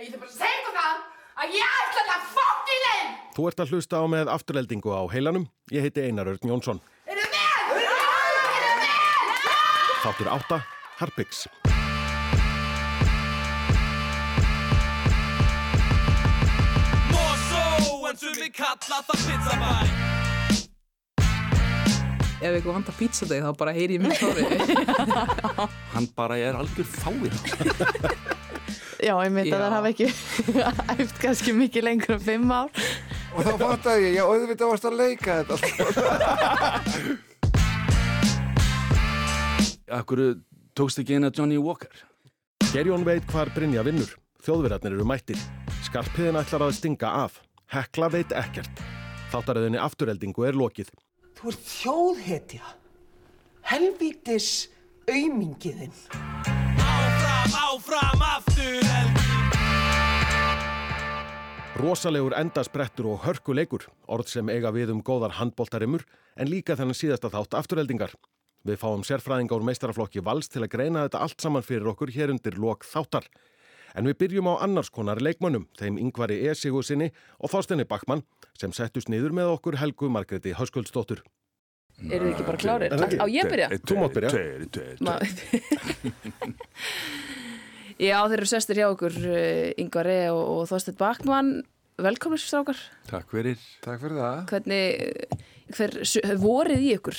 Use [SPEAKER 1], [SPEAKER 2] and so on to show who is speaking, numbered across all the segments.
[SPEAKER 1] Ég þarf bara að segja ykkur það að ég ætla þetta fokkin einn!
[SPEAKER 2] Þú ert að hlusta á með afturheldingu á heilanum. Ég heiti Einar Örn Jónsson.
[SPEAKER 1] Eru með? Eru með?
[SPEAKER 2] Þáttur 8, Harpiks.
[SPEAKER 3] Mosó, en sumi kalla það pizzabæ
[SPEAKER 4] Ef eitthvað vantar pítsadeg þá bara heyri ég minn tóri.
[SPEAKER 5] Hann bara er algjör fáið.
[SPEAKER 6] Já, ég myndi að það hafa ekki æft kannski mikið lengur en fimm ár.
[SPEAKER 7] Og þá fattaði ég, já, auðvitað varst að leika þetta.
[SPEAKER 5] Akkur tókst ekki eina Johnny Walker?
[SPEAKER 2] Gerjón veit hvar Brynja vinnur. Þjóðverðarnir eru mættir. Skarpiðin ætlar að stinga af. Hekla veit ekkert. Þáttaröðinni afturheldingu er lokið.
[SPEAKER 8] Þú ert þjóðhetja. Helvítis aumingiðinn.
[SPEAKER 3] Áfram, áfram, aftur
[SPEAKER 2] Rosalegur endasprettur og hörkuleikur, orð sem eiga við um góðar handbóltarimur, en líka þennan síðasta þátt afturheldingar. Við fáum sérfræðinga úr meistaraflokki vals til að greina þetta allt saman fyrir okkur hér undir lok þáttar. En við byrjum á annars konar leikmönnum, þeim yngvari E. Sigursinni og Þorstenni Bakmann, sem settust niður með okkur Helgu Margreti Höskuldsdóttur.
[SPEAKER 4] Eru þið ekki bara
[SPEAKER 2] ekki?
[SPEAKER 4] Á ég byrja?
[SPEAKER 2] Þú mátt byrja.
[SPEAKER 4] Já, þeir eru sestir hjá okkur Yngvar E. og, og Þorsteinn Bakmann. Velkomnir strákar.
[SPEAKER 5] Takk fyrir.
[SPEAKER 7] Takk fyrir það.
[SPEAKER 4] Hvernig, hver, vorið í ykkur?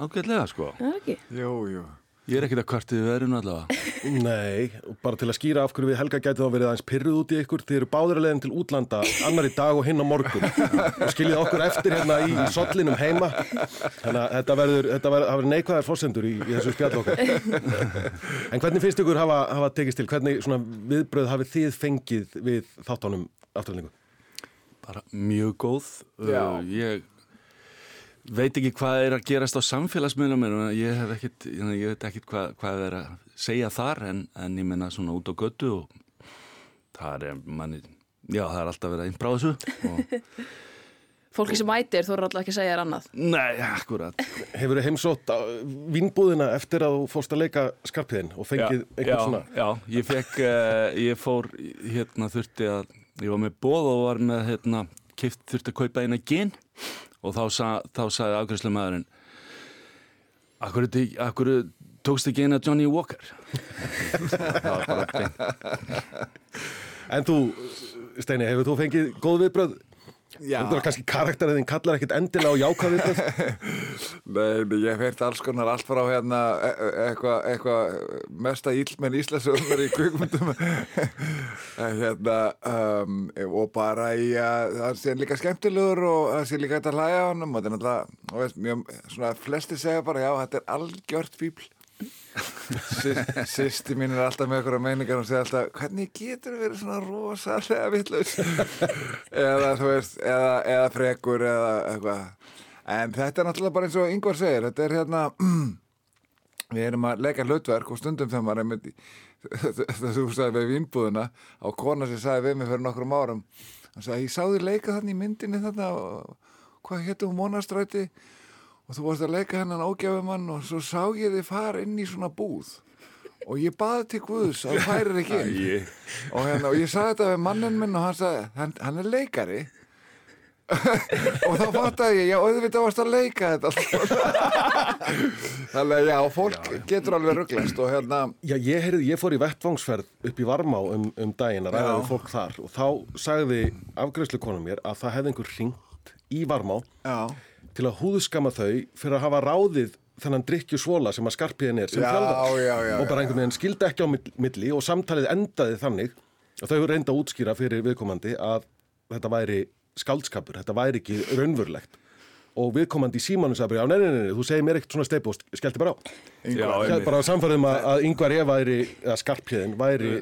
[SPEAKER 5] Ágætlega sko.
[SPEAKER 4] Það er ekki?
[SPEAKER 7] Jú, jú.
[SPEAKER 5] Ég er ekkert að kvartið við verðinu allavega.
[SPEAKER 2] Nei, bara til að skýra af hverju við Helga gæti þá verið aðeins pyrruð út í ykkur, þið eru báður að leiðin til útlanda annar í dag og hinn á morgun og skiljið okkur eftir hérna í sollinum heima þannig að þetta verður, þetta verður, það verður neikvæðar fórsendur í, í þessu spjall okkar En hvernig finnst ykkur hafa, hafa tekist til, hvernig svona viðbröð hafið þið fengið við þáttanum afturlingu?
[SPEAKER 5] Bara mjög góð.
[SPEAKER 7] Já.
[SPEAKER 5] Uh, ég veit ekki hvað er að gerast á samfélagsmiðlum en ég hef ekkit, ég veit ekkit hvað, hvað er að segja þar en, en ég menna svona út á götu og það er manni, já það er alltaf verið að innbráða þessu og
[SPEAKER 4] Fólki sem mætir, þú eru alltaf ekki að segja þér annað.
[SPEAKER 5] Nei, akkurat.
[SPEAKER 2] Hefur þið heimsótt vinnbúðina eftir að þú fórst að leika skarpiðin og fengið einhvern svona
[SPEAKER 5] Já, ég fekk, uh, ég fór, hérna þurfti að, ég var með bóð og var með, hérna, kift, þurfti að kaupa eina gin og þá, sa, þá sagði afgræslega maðurinn, akkur, akkur tókst ekki eina Johnny Walker?
[SPEAKER 2] En þú, Steini, hefur þú fengið góð viðbröð? Þetta er kannski karakterið þinn kallar ekkit endilega á jákvæð viðbröð
[SPEAKER 7] Nei, ég hef heyrt alls konar allt frá hérna e- e- eitthvað eitthva, mesta íllmenn íslensögumar í kvikmyndum. En hérna um, og bara í að það sé líka skemmtilegur og það sé líka hægt að hlæja á honum og þetta er náttúrulega, flesti segja bara, já, þetta er algjört fíbl Sýsti mín er alltaf með eitthvað meiningar og segja alltaf, hvernig getur verið svona rosalega vittlaus eða þú veist, eða, eða frekur eða eitthvað. En þetta er náttúrulega bara eins og Ingvar segir þetta er hérna við erum að leika hlutverk og stundum þegar maður er að þú sagði við vínbúðuna á kona sem sagði við mig fyrir nokkrum árum hann sagði, ég sá þið leika þannig í myndinni þarna og hvað héttum mónastræti og þú varst að leika hennan ógjafumann og svo sá ég þið fara inn í svona búð. Og ég baði til Guðs að þú færir ekki inn. Og, hérna, og ég sagði þetta við mannin minn og hann sagði, hann, hann er leikari. Og þá fattaði ég já, auðvitað varst að leika þetta þannig að já, fólk getur alveg rugglast og hérna
[SPEAKER 2] Já, ég, heyrði, ég fór í vettvangsferð upp í Varmá um, um daginn að ræða
[SPEAKER 7] Já.
[SPEAKER 2] við fólk þar. Og þá sagði afgræslu konum mér að það hefði einhver ringt í Varmá
[SPEAKER 7] já,
[SPEAKER 2] til að húðskama þau fyrir að hafa ráðið þennan drikkju svola sem að skarpiðin er sem
[SPEAKER 7] já,
[SPEAKER 2] og bara einhvern veginn skildi ekki á mill- milli og samtalið endaði þannig og þau reynda að útskýra fyrir viðkomandi að þetta væri skaldskapur, þetta væri ekki raunverulegt. Og viðkomandi í símanu sagði bara, já, nei, nei, nei, nei, þú segir mér ekkert svona steipu og skellti bara á.
[SPEAKER 5] já,
[SPEAKER 2] bara samfærðum að, að yngvar ég væri, eða skarpiðin væri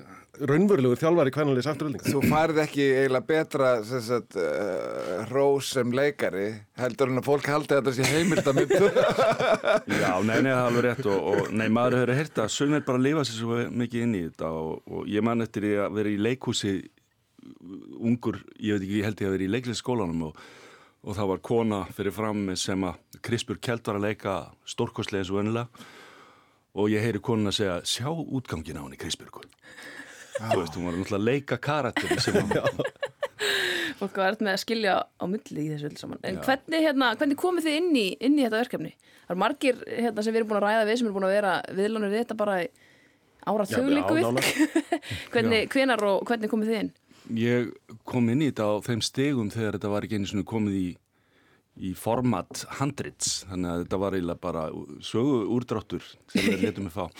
[SPEAKER 2] raunverulegur þjálfari kvænalið afturöldinga.
[SPEAKER 7] þú færð ekki eiginlega betra sem sagt, uh, rós sem leikari heldur en að fólk haldi að þetta sé heimild að myndu
[SPEAKER 5] Já, nei, nei, það er alveg rétt og, og nei, maður hefur heyrt að sumir bara lifa sér svo mikið inn í þetta og, og ég man eftir því að vera í leikhúsi ungur, ég veit ekki, ég held ég að vera í leiklisskólanum og, og það var kona fyrir fram sem að Krispur Kjeld var að leika stórkostlega eins og önnilega og ég heyri konuna segja, sjá útgangin á henni Krispur þú veist, hún var náttúrulega að leika karakter sem hann
[SPEAKER 4] fólk var með að skilja á milli í þessu öll saman. En hvernig, hérna, hvernig komið þið inn í, inn í þetta verkefni? Það eru margir hérna, sem við erum búin að ræða við sem eru búin að vera viðlunir við þetta bara ára þjóðlíku við hvernig, hvenar og hvernig komið þið inn?
[SPEAKER 5] Ég kom inn í þetta á þeim stegum þegar þetta var ekki einu svona komið í, í format handrits, þannig að þetta var eiginlega bara sögu úrdráttur sem við letum við fá.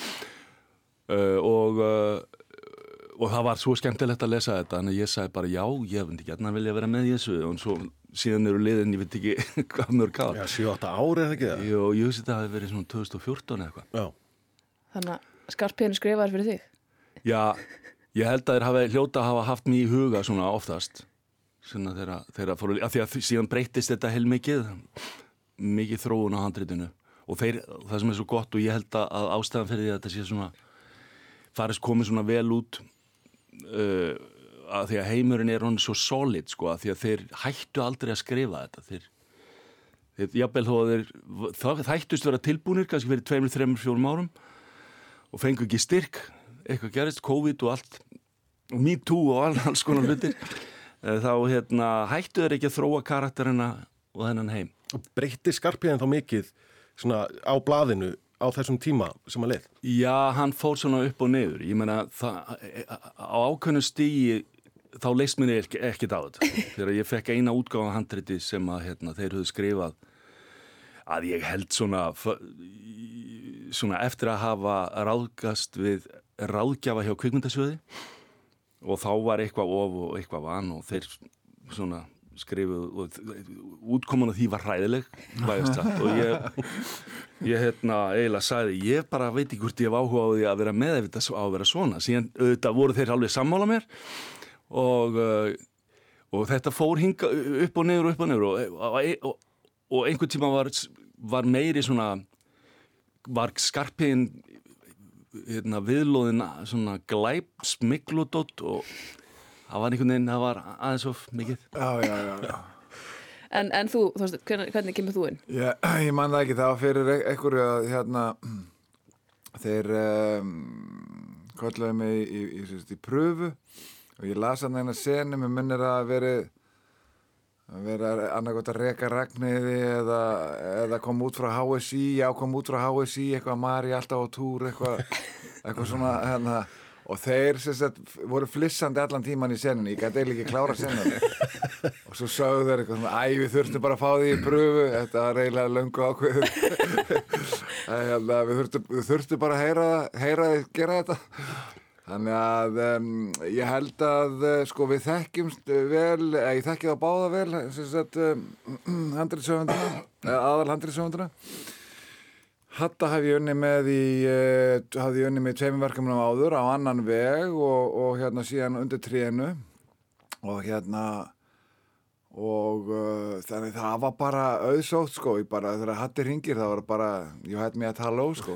[SPEAKER 5] Uh, og, uh, og það var svo skemmtilegt að lesa þetta, þannig að ég sagði bara já, ég myndi gætna vilja vera með þessu og svo síðan eru liðin, ég veit ekki hvað mörg ár.
[SPEAKER 2] Já, 7-8 ári eða ekki það?
[SPEAKER 5] Jó, ég hugsi þetta að það hefði verið svona 2014 eða eitthvað.
[SPEAKER 2] Já.
[SPEAKER 4] Þannig að skarpiðinu skrifaður fyrir þig
[SPEAKER 5] Já, ég held að þeir hafi hljóta að hafa haft mér í huga svona oftast svona þeirra, þeirra fóru, af því að síðan breytist þetta heil mikið mikið þróun á handritinu og þeir, það sem er svo gott og ég held að að ástæðan fyrir því að þetta sé svona farist komið svona vel út uh, að því að heimurinn er hann svo solid sko, að því að þeir hættu aldrei að skrifa þetta. Þeir, þeir jafnvel þó að þeir það hættust vera tilbúnir kannski fyrir tveimur, þreimur, fjórum árum og fengu ekki styrk. Eitthvað gerist, COVID og allt og Me Too og all, alls konar hlutir. Eh, þá hérna, hættu þeir ekki að þróa karakterina og þennan heim.
[SPEAKER 2] Og breytti skarpiðin þá mikið svona á blaðinu á þessum tíma sem að leið?
[SPEAKER 5] Já, hann fór svona upp og niður. Ég meina, á ákveðnu stígi þá leist mér ekki, ekkit á þetta. Þegar ég fekk eina útgáfa handriti sem að hérna, þeir höfðu skrifað að ég held svona svona eftir að hafa ráðgast við ráðgjafa hjá kvikmyndasjöði og þá var eitthvað of og eitthvað van og þeir svona skrifuð og útkoman af því var sagt, og ég ég hérna eiginlega sagði ég bara veit ekki hvort ég hef áhuga á því að vera með ef þetta á að vera svona. Síðan auðvitað voru þeir alveg sammála mér og, uh, og þetta fór hinga upp og og upp og niður. Og, og, og, og einhvern tíma var, var meiri svona var skarpiðin hérna, viðlóðin svona glæp smikludótt og það var einhvern veginn, það var aðeins of mikið
[SPEAKER 7] Já, já, já, já.
[SPEAKER 4] En, en þú, þú veist, hvernig, hvernig kemur þú inn?
[SPEAKER 7] Ég, ég man það ekki, það var fyrir e- einhverju að hérna þeir um, kolluði mig í, í, í, í, í pröfu og ég las hann eina senu með minnir að veri að vera annarkot að reka ragniði eða, eða kom út frá HSI já kom út frá HSI eitthvað Mari alltaf á túr eitthvað, eitthvað svona hérna og þeir sagt, voru flissandi allan tíman í senunni, ég gæti eiginlega ekki klára senunni. Og svo sögðu þeir eitthvað svona, æ, við þurftum bara að fá því í pröfu þetta var eiginlega löngu ákveður hérna, við þurftum, þurftum bara að heyra, heyra gera þetta. Þannig að um, ég held að uh, sko við þekkjumst vel, eða ég þekki það báða vel sem sagt um, handriðsöfunduna, aðal handriðsöfunduna Hatta hef ég unni með í, uh, hafði ég unni með tveimur verkefnum áður á annan veg og, og hérna síðan undir trénu. Og hérna og uh, þannig það var bara auðsótt sko, ég bara þegar Hatti ringir það var bara, you had me at hello sko.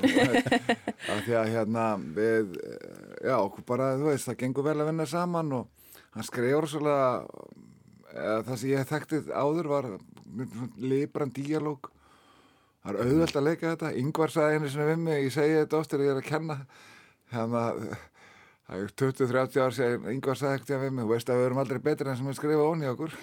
[SPEAKER 7] Af því að hérna við, eh, já, okkur bara þú veist, það gengur vel að vinna saman og hann skrifur svolítið eða það sem ég þekkti áður var libran díalóg Það er auðvelt að leika þetta. Yngvar sagði einu sinni við mig, ég segi þetta oft þegar ég er að kenna. Þannig að það er 20-30 ár segir Yngvar sagði ekkert við mig, þú veist að við erum aldrei betri enn sem við skrifa onni okkur.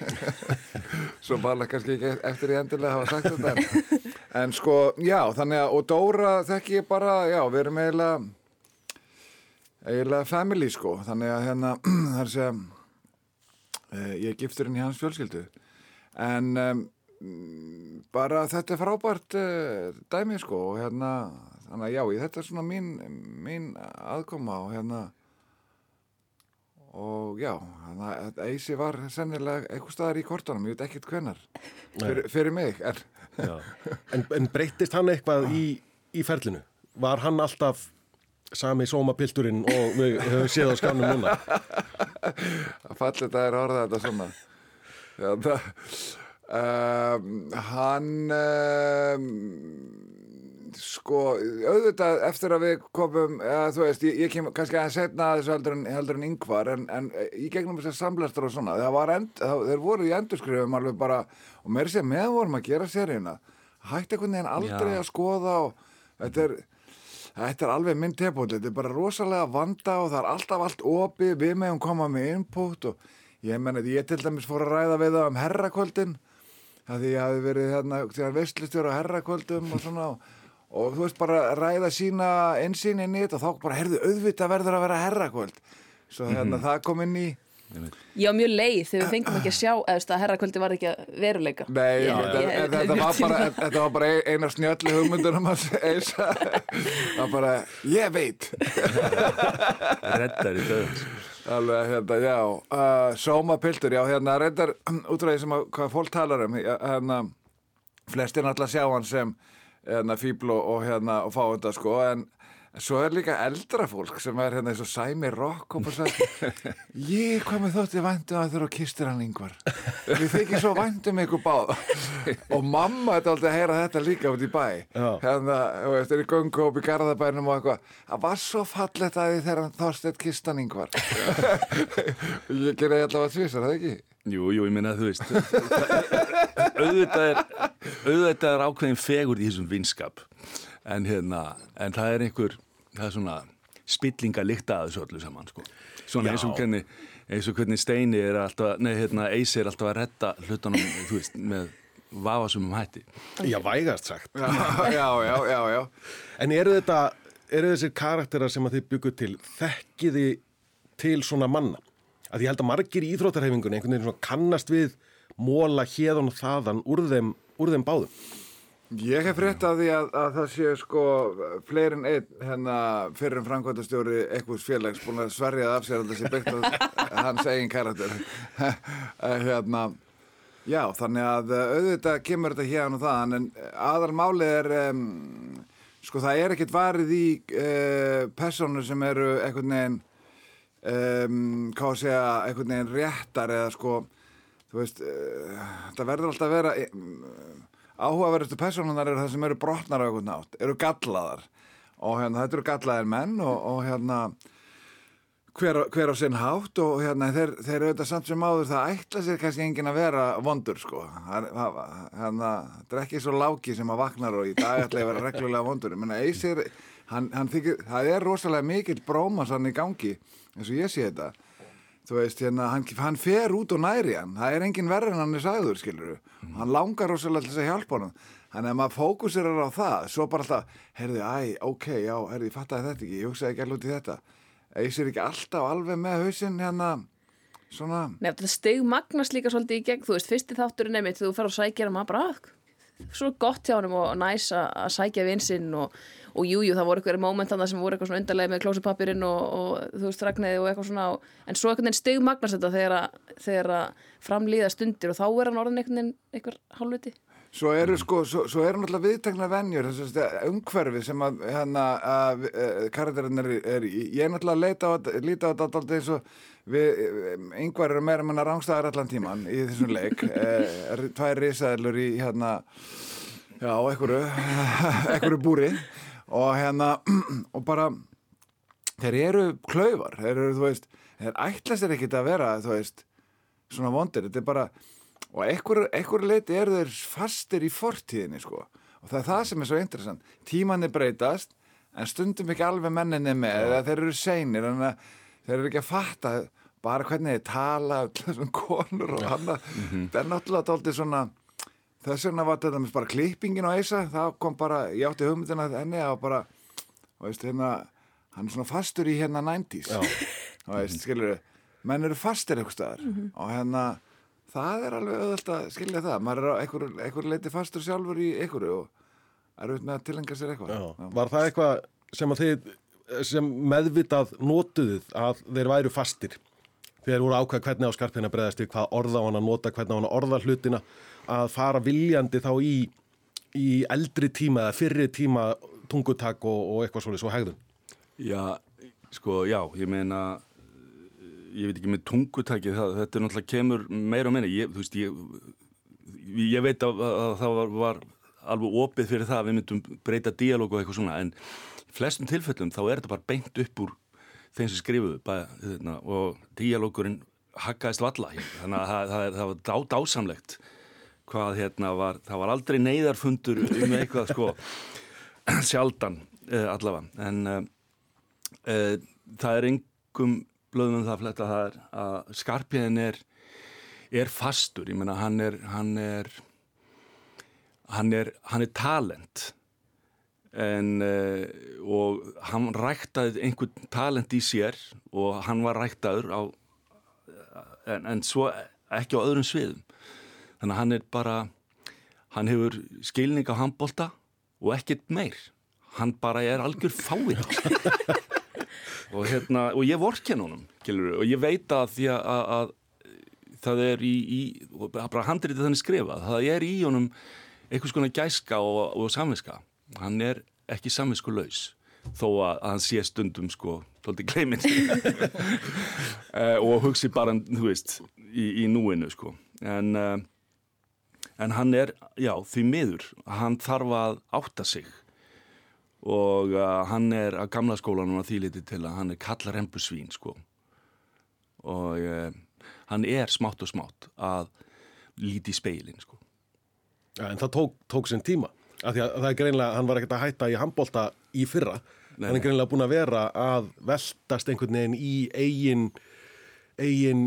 [SPEAKER 7] Svo bara kannski ekki eftir ég endilega hafa sagt þetta. En, en sko, já, þannig að, og Dóra þekki ég bara, já, við erum eiginlega, eiginlega family sko. Þannig að hérna, er að segja, eh, ég er gifturinn í hans fjölskyldu. En um, bara þetta er frábært uh, dæmi sko og hérna þannig að já, þetta er svona mín, mín aðkoma og hérna og já þannig að Eisi var sennilega eitthvað staðar í kortunum, ég veit ekkert hvenar fyrir, fyrir mig en,
[SPEAKER 2] En, en breyttist hann eitthvað í, í ferlinu? Var hann alltaf sami sómapilturinn og við höfum séð á skannum núna?
[SPEAKER 7] að falli þetta er að orða þetta svona já, það, um, hann um, sko auðvitað eftir að við komum eða, þú veist, ég, ég kem kannski aðeins setna að þessu heldur en, heldur en yngvar en, en í gegnum þessar samlæstur og svona end, það, þeir voru í endurskrifum alveg bara, og meiri sér með vorum að gera seríuna hætti einhvern veginn aldrei
[SPEAKER 5] Já.
[SPEAKER 7] að skoða og þetta er þetta er alveg minn tepótt, þetta er bara rosalega vanda og það er alltaf allt opið, við meðum koma með input og ég menna, ég til dæmis fór að ræða við það um herrakvöldin, það því ég hafi verið hérna, á herrakvöldum og svona og, þú veist bara ræða sína einsýn inn í þetta og þá bara, herðu, auðvitað verður að vera herrakvöld, svo hérna það kom inn í
[SPEAKER 4] Ég var mjög leið þegar við fengum ekki að sjá veist, að herrakvöldi var ekki að veruleika.
[SPEAKER 7] Nei,
[SPEAKER 4] Ég-
[SPEAKER 7] þetta,
[SPEAKER 4] ég-
[SPEAKER 7] þetta, þetta, var bara, þetta var bara eina snjöllu hugmyndunum hans eisa. Það var bara, ég veit.
[SPEAKER 5] reddar í döðans
[SPEAKER 7] Alveg, hérna, já, uh, sómapiltur, já, hérna, reyndar, út frá því sem að, hvað fólk talar um, hérna, flestir náttúrulega sjá hann sem, hérna, fíbl og, og hérna, og fá þetta, sko, en svo er líka eldra fólk sem er hérna eins og Sæmi Rock og bara sagði, ég, hvað með þótti væntum að þurfa að kistir hann yngvar. Við þykir svo væntum ykkur báða. og mamma þetta aldrei að heyra þetta líka út í bæ. Hérna, þú veist, er í göngu upp í garðabænum og eitthvað. Það var svo fallegt að því þegar hann þorstið kistan yngvar. ég gerði allavega tvisar, það ekki?
[SPEAKER 5] Jú, jú, ég minna að þú veist auðvitað er, auðvitað er ákveðin fegur í þessum vinskap en hérna, en það er einhver það er svona spillinga líkta að þessu öllu saman, sko svona eins og hvernig, eins og hvernig Steini er alltaf, nei, hérna, Eisi er alltaf að redda hlutunum, þú veist, með vafasumum hætti
[SPEAKER 2] Já, vægast sagt.
[SPEAKER 7] Já, já, já, já, já.
[SPEAKER 2] En eru þetta, eru þessir karakterar sem að þið byggu til, þekkiði til svona manna? Að ég held að margir í íþróttarhefingunni einhvern veginn svona kannast við móla hérðan og þaðan úr þeim, úr þeim báðum.
[SPEAKER 7] Ég hef frétt af því að, að það sé sko fleirin einn hérna fyrir en framkvæmdastjóri einhvers félags búin að sverjað af sér að sé byggt á hans eigin karakter. Eh, hérna já þannig að eh, auðvitað kemur þetta hérna og það en aðal málið er um, sko það er ekkert varið í uh, personur sem eru einhvern veginn um, hvað að segja einhvern veginn réttar eða sko þú veist uh, það verður alltaf að vera um, áhugaverðustu personunar eru það sem eru brotnar á einhvern nátt, eru gallaðar. Og hérna þetta eru gallaðir menn og, og hérna hver, hver á sinn hátt og hérna þeir, þeir auðvitað samt sem áður það ætla sér kannski enginn að vera vondur sko. Það- það- hérna, þetta er ekki svo láki sem að vaknar og í dag ætla að vera reglulega vondur. Ég menna Eysir, hann, hann þykir það er rosalega mikill brómas hann í gangi eins og ég sé þetta þú veist, hérna, hann, hann fer út og næri hann. Það er engin verður en hann er sagður, skilur hann langar rosalega til þess að hjálpa honum. Þannig að maður fókusirar á það. Svo bara alltaf, heyrðu, æ, ok, já heyrðu, ég fattaði þetta ekki, ég hugsaði ekki út í þetta. Eisir ekki alltaf alveg með hausinn hérna, svona?
[SPEAKER 4] Nei, þetta stig magnast líka svolítið í gegn, þú veist, fyrsti þátturinn einmitt, þú fer og sækir hann maður bara, "Ah, svo gott hjá hann og næs að sækja vinsinn og, og jú, jú, það voru eitthvað moment þannig sem voru eitthvað svona undarlega með klósupapirinn og, og þú veist, ragnæði og eitthvað svona, og, en svo veginn stig magnast þetta þegar, að- þegar að framlýða stundir og þá er hann orðin veginn eitthvað hálfviti.
[SPEAKER 7] Svo eru sko, svo, svo eru náttúrulega viðtekna venjur, þess að umhverfi sem að hérna að uh, karakterinn er, er. Ég er náttúrulega að líta á þetta alltaf eins og við, yngvar eru meira menna rángstæðar allan tíman í þessum leik. Uh, tvær risaðilur í hérna, já, einhverju, einhverju búri og hérna, og bara, þeir eru klaufar, þeir eru, þú veist, þeir ætla sér ekkit að vera, þú veist, svona vondir, þetta er bara og einhver leiti eru þeir fastir í fortíðinni sko. Og það er það sem er svo interessant. Tímanni breytast en stundum ekki alveg menninni með eða þeir eru seinir en þeir eru ekki að fatta bara hvernig þeir tala þessum konur og annað. Það er náttúrulega dálítið svona þess vegna var þetta með bara klippingin á Eisa það kom bara, ég átti hugmyndina að henni að bara, þú veist, hérna hann er svona fastur í hérna 90s þú veist, skilur menn eru fastir eitthvað staðar. Og hérna það er alveg auðvitað að skilja það. Maður er á einhver, einhver leiti fastur sjálfur í einhverju og er auðvitað að tilenga sér eitthvað.
[SPEAKER 2] Já. Var það eitthvað sem að þið sem meðvitað notuðuð að þeir væru fastir? Þegar voru ákveð hvernig á skarpina breðast við hvað orða á hann að nota, hvernig á hann að orða hlutina að fara viljandi þá í, í eldri tíma eða fyrri tíma tungutak og, og eitthvað svolítið svo hegðun?
[SPEAKER 5] Já, sko, já, ég meina ég veit ekki með tungutæki það, þetta er náttúrulega kemur meira og meira. Ég, þú veist, ég ég veit að, að það var, var alveg opið fyrir það að við myndum breyta díalóg og eitthvað svona, en flestum tilfellum þá er þetta bara beint upp úr þeim sem skrifuðu þarna, og díalógurinn hakkaðist valla þannig að það, það, það var dá, dásamlegt hvað hérna var, það var aldrei neyðarfundur um eitthvað sko. Sjaldan uh, allavega. En uh, uh, það er engum blöðum um það að fletta. Það er að Skarpjæðin er er fastur, ég meina hann er hann er hann er, hann er talent. En uh, og hann ræktaði einhvern talent í sér og hann var ræktaður á en, en svo ekki á öðrum sviðum þannig að hann er bara hann hefur skilning á handbolta og ekkert meir. Hann bara er algjör fáið og hérna og ég vorken honum og ég veit að því að, að, að það er í, í bara handritið þannig skrifað það er í honum einhvers konar gæska og, og samviska. Hann er ekki samvisku laus þó að, að hann sé stundum sko tóldi gleimin og hugsi bara, þú veist í, í núinu sko. En, uh, en hann er, já, því miður hann þarf að átta sig og uh, hann er að gamla skólanum að því liti til að hann er kallarembusvín sko og uh, hann er smátt og smátt að líti í speilin sko
[SPEAKER 2] Ja, en það tók, tók sinn tíma. Af því að það er greinlega, hann var ekkert að hætta í handbólta í fyrra.
[SPEAKER 5] Nei,
[SPEAKER 2] hann er greinlega búin að vera að veltast einhvern veginn í eigin, eigin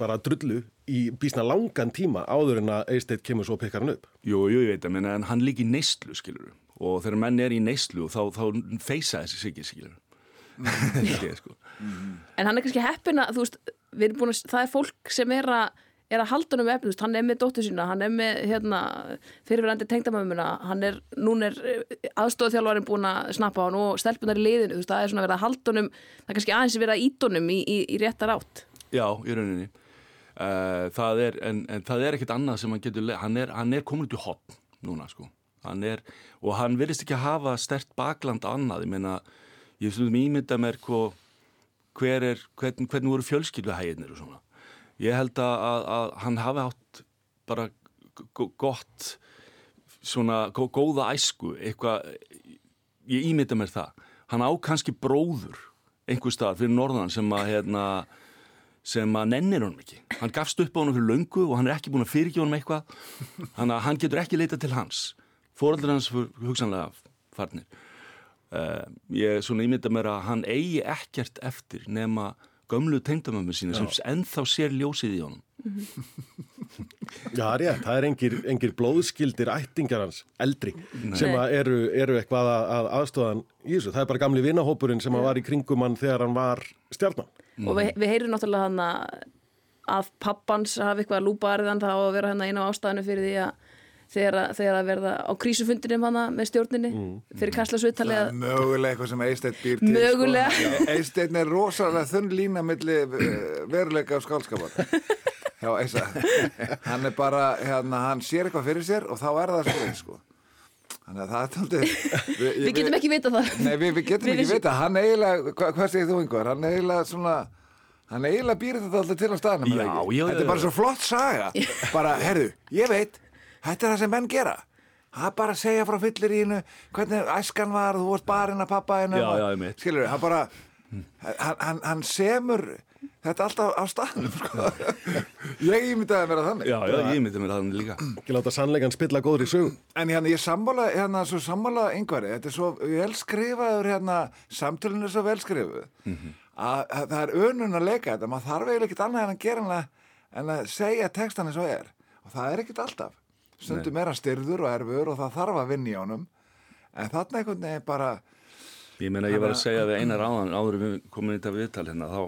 [SPEAKER 2] bara drullu í bísna langan tíma áður en að Eisteit kemur svo og pekkar hann upp.
[SPEAKER 5] Jú, jú, ég veit að menna, en hann líka í neyslu, skilur og þegar menn er í neyslu þá, þá feysa þessi siggi, skilur Ég, sko.
[SPEAKER 4] En hann er kannski heppin að, þú veist, við erum búin að, það er fólk sem er að, er að halda hann um veist, hann er með dóttur sína, hann er með, hérna, fyrirverandi tengdamömmuna, hann er, núna er aðstofþjálfarinn búin að snappa hann og stelpunar í liðinu, þú veist, það er svona verið að halda honum, það er kannski aðeins verið að ít honum í, í, í réttar átt.
[SPEAKER 5] Já, í rauninni það er, en, en það er ekkit annað sem hann getur, hann er, hann er komin út í hotn núna, sko. Hann er, og hann virðist ekki hafa stert bakland annað, ég meina ég stundum ímynda mér hvo, hver er, hvern, hvernig voru fjölskylduhæðinir og svona. Ég held að, að, að hann hafi átt bara gott svona gó- góða æsku eitthvað, ég ímynda mér það. Hann á kannski bróður einhver stað fyrir norðan sem að hérna, sem að nennir honum ekki. Hann gafst upp á honum fyrir löngu og hann er ekki búin að fyrirgja honum eitthvað. Að hann getur ekki leita til hans. Fóraldur hans hugsanlega farnir. Uh, ég svona ímynda mér að hann eigi ekkert eftir nema gömlu tengdamömmu sína sem ennþá sér ljósið í honum
[SPEAKER 2] Já, rétt. Það er engir, engir blóðskildir ættingjar hans, eldri, sem að eru, eru eitthvað að, að aðstofan í þessu. Það er bara gamli vinahópurinn sem að var í kringum hann þegar hann var stjarnan.
[SPEAKER 4] Og við, við heyrum náttúrulega hann að pappans hafi eitthvað lúpaðarðan þá að vera hann einu af ástæðinu fyrir því að þegar, að- þegar að verða á krísufundinum hana með stjórninni fyrir Kaslasvitali
[SPEAKER 7] Það
[SPEAKER 4] að
[SPEAKER 7] er mögulega eitthvað sem Eisteinn býr til
[SPEAKER 4] Mögulega.
[SPEAKER 7] sko. Eysteinn er rosalega þunn lína milli eh, veruleika og skálskapar Já, Eisa Hann er bara, hérna, hann sér eitthvað fyrir sér og þá er það svo sko. Þannig að það er taldið Við,
[SPEAKER 4] við getum ekki vita það
[SPEAKER 7] Nei, við, við getum
[SPEAKER 4] Við
[SPEAKER 7] ekki vita, hann eiginlega, hva, hvað segir þú einhver? Hann eiginlega svona, hann eiginlega býr þetta alltaf til á staðnum. er
[SPEAKER 5] Já,
[SPEAKER 7] það ekki?
[SPEAKER 5] já, já,
[SPEAKER 7] Þetta er bara
[SPEAKER 5] já.
[SPEAKER 7] svo flott saga. bara, herðu, ég veit, þetta er það sem menn gera. Það er bara að segja frá fyllir í hennu, hvernig æskan var, þú vorst barinn að pappa hennu.
[SPEAKER 5] Já, já, einmitt.
[SPEAKER 7] Skilur, hann bara, hann, hann, hann semur þetta alltaf á staðnum, sko. ég ímyndaði mér að þannig.
[SPEAKER 5] Já, já, ég myndi mér það líka.
[SPEAKER 2] Ekki láta sannleikan spilla góður í sögum.
[SPEAKER 7] En hérna, ég sammála, hérna, svo sammála yngvari, þetta er svo vel skrifaður, hérna, samtölun er svo vel skrifuð, að, að það er önun að leika þetta, maður þarf eiginlega ekkert annað en að gera en að, en að segja textan eins og er, og það er ekkert alltaf. Stundum er hann styrður og erfur og það þarf að vinna í honum, en þarna einhvern veginn bara,
[SPEAKER 5] Ég meina, ég var að segja við einar áðan áður en við komum í þetta viðtal hérna þá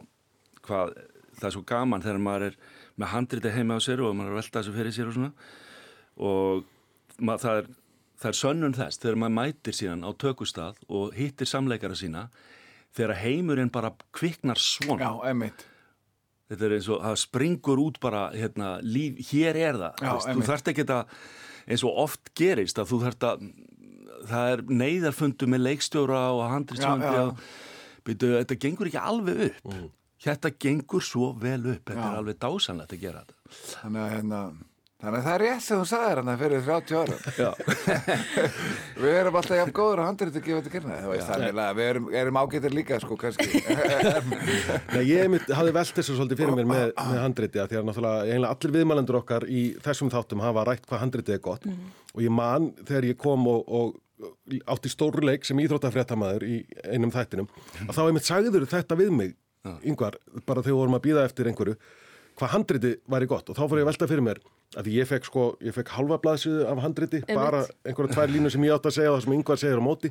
[SPEAKER 5] hvað, það er svo gaman þegar maður er með handriti heima á sér og maður er að velta þessu fyrir sér og svona. Og maður, það, er, það er sönnun þess þegar maður mætir síðan á tökustað og hittir samleikara sína þegar heimurinn bara kviknar svona.
[SPEAKER 7] Já, emitt.
[SPEAKER 5] þetta er eins og það springur út bara hérna, líf, hér er það.
[SPEAKER 7] Já,
[SPEAKER 5] þú, þarft ekki að eins og oft gerist að þú þarft að það er neyðarfundu með leikstjóra og byrju, þetta gengur ekki alveg upp þetta gengur svo vel upp þetta er alveg dásanlegt að gera þetta
[SPEAKER 7] Þannig að, hérna, þannig að það er rétt sem þú sagðir hann fyrir 30 ára.
[SPEAKER 5] Já.
[SPEAKER 7] við erum alltaf jafn góður að handrið að gefa þetta kyrna. Það þannig að við erum, erum ágættir líka, sko, kannski.
[SPEAKER 2] Nei, ég einmitt, hafði velt þessu svolítið fyrir mér með, með handriti að því að náttúrulega allir viðmælendur okkar í þessum þáttum hafa rætt hvað handritið er gott og ég man þegar ég kom og, og átti stórleik sem íþróttafréttamaður í einum þættinum að þá einmitt sagður þetta við mig yngvar, bara þegar við vorum að býða eftir einhverju hvað handriti væri gott? Og þá fór ég að velta fyrir mér að ég fekk sko, ég fekk halva blaðsöðu af handriti, bara einhverja tvær línur sem ég átt að segja og það sem yngvar segir á móti.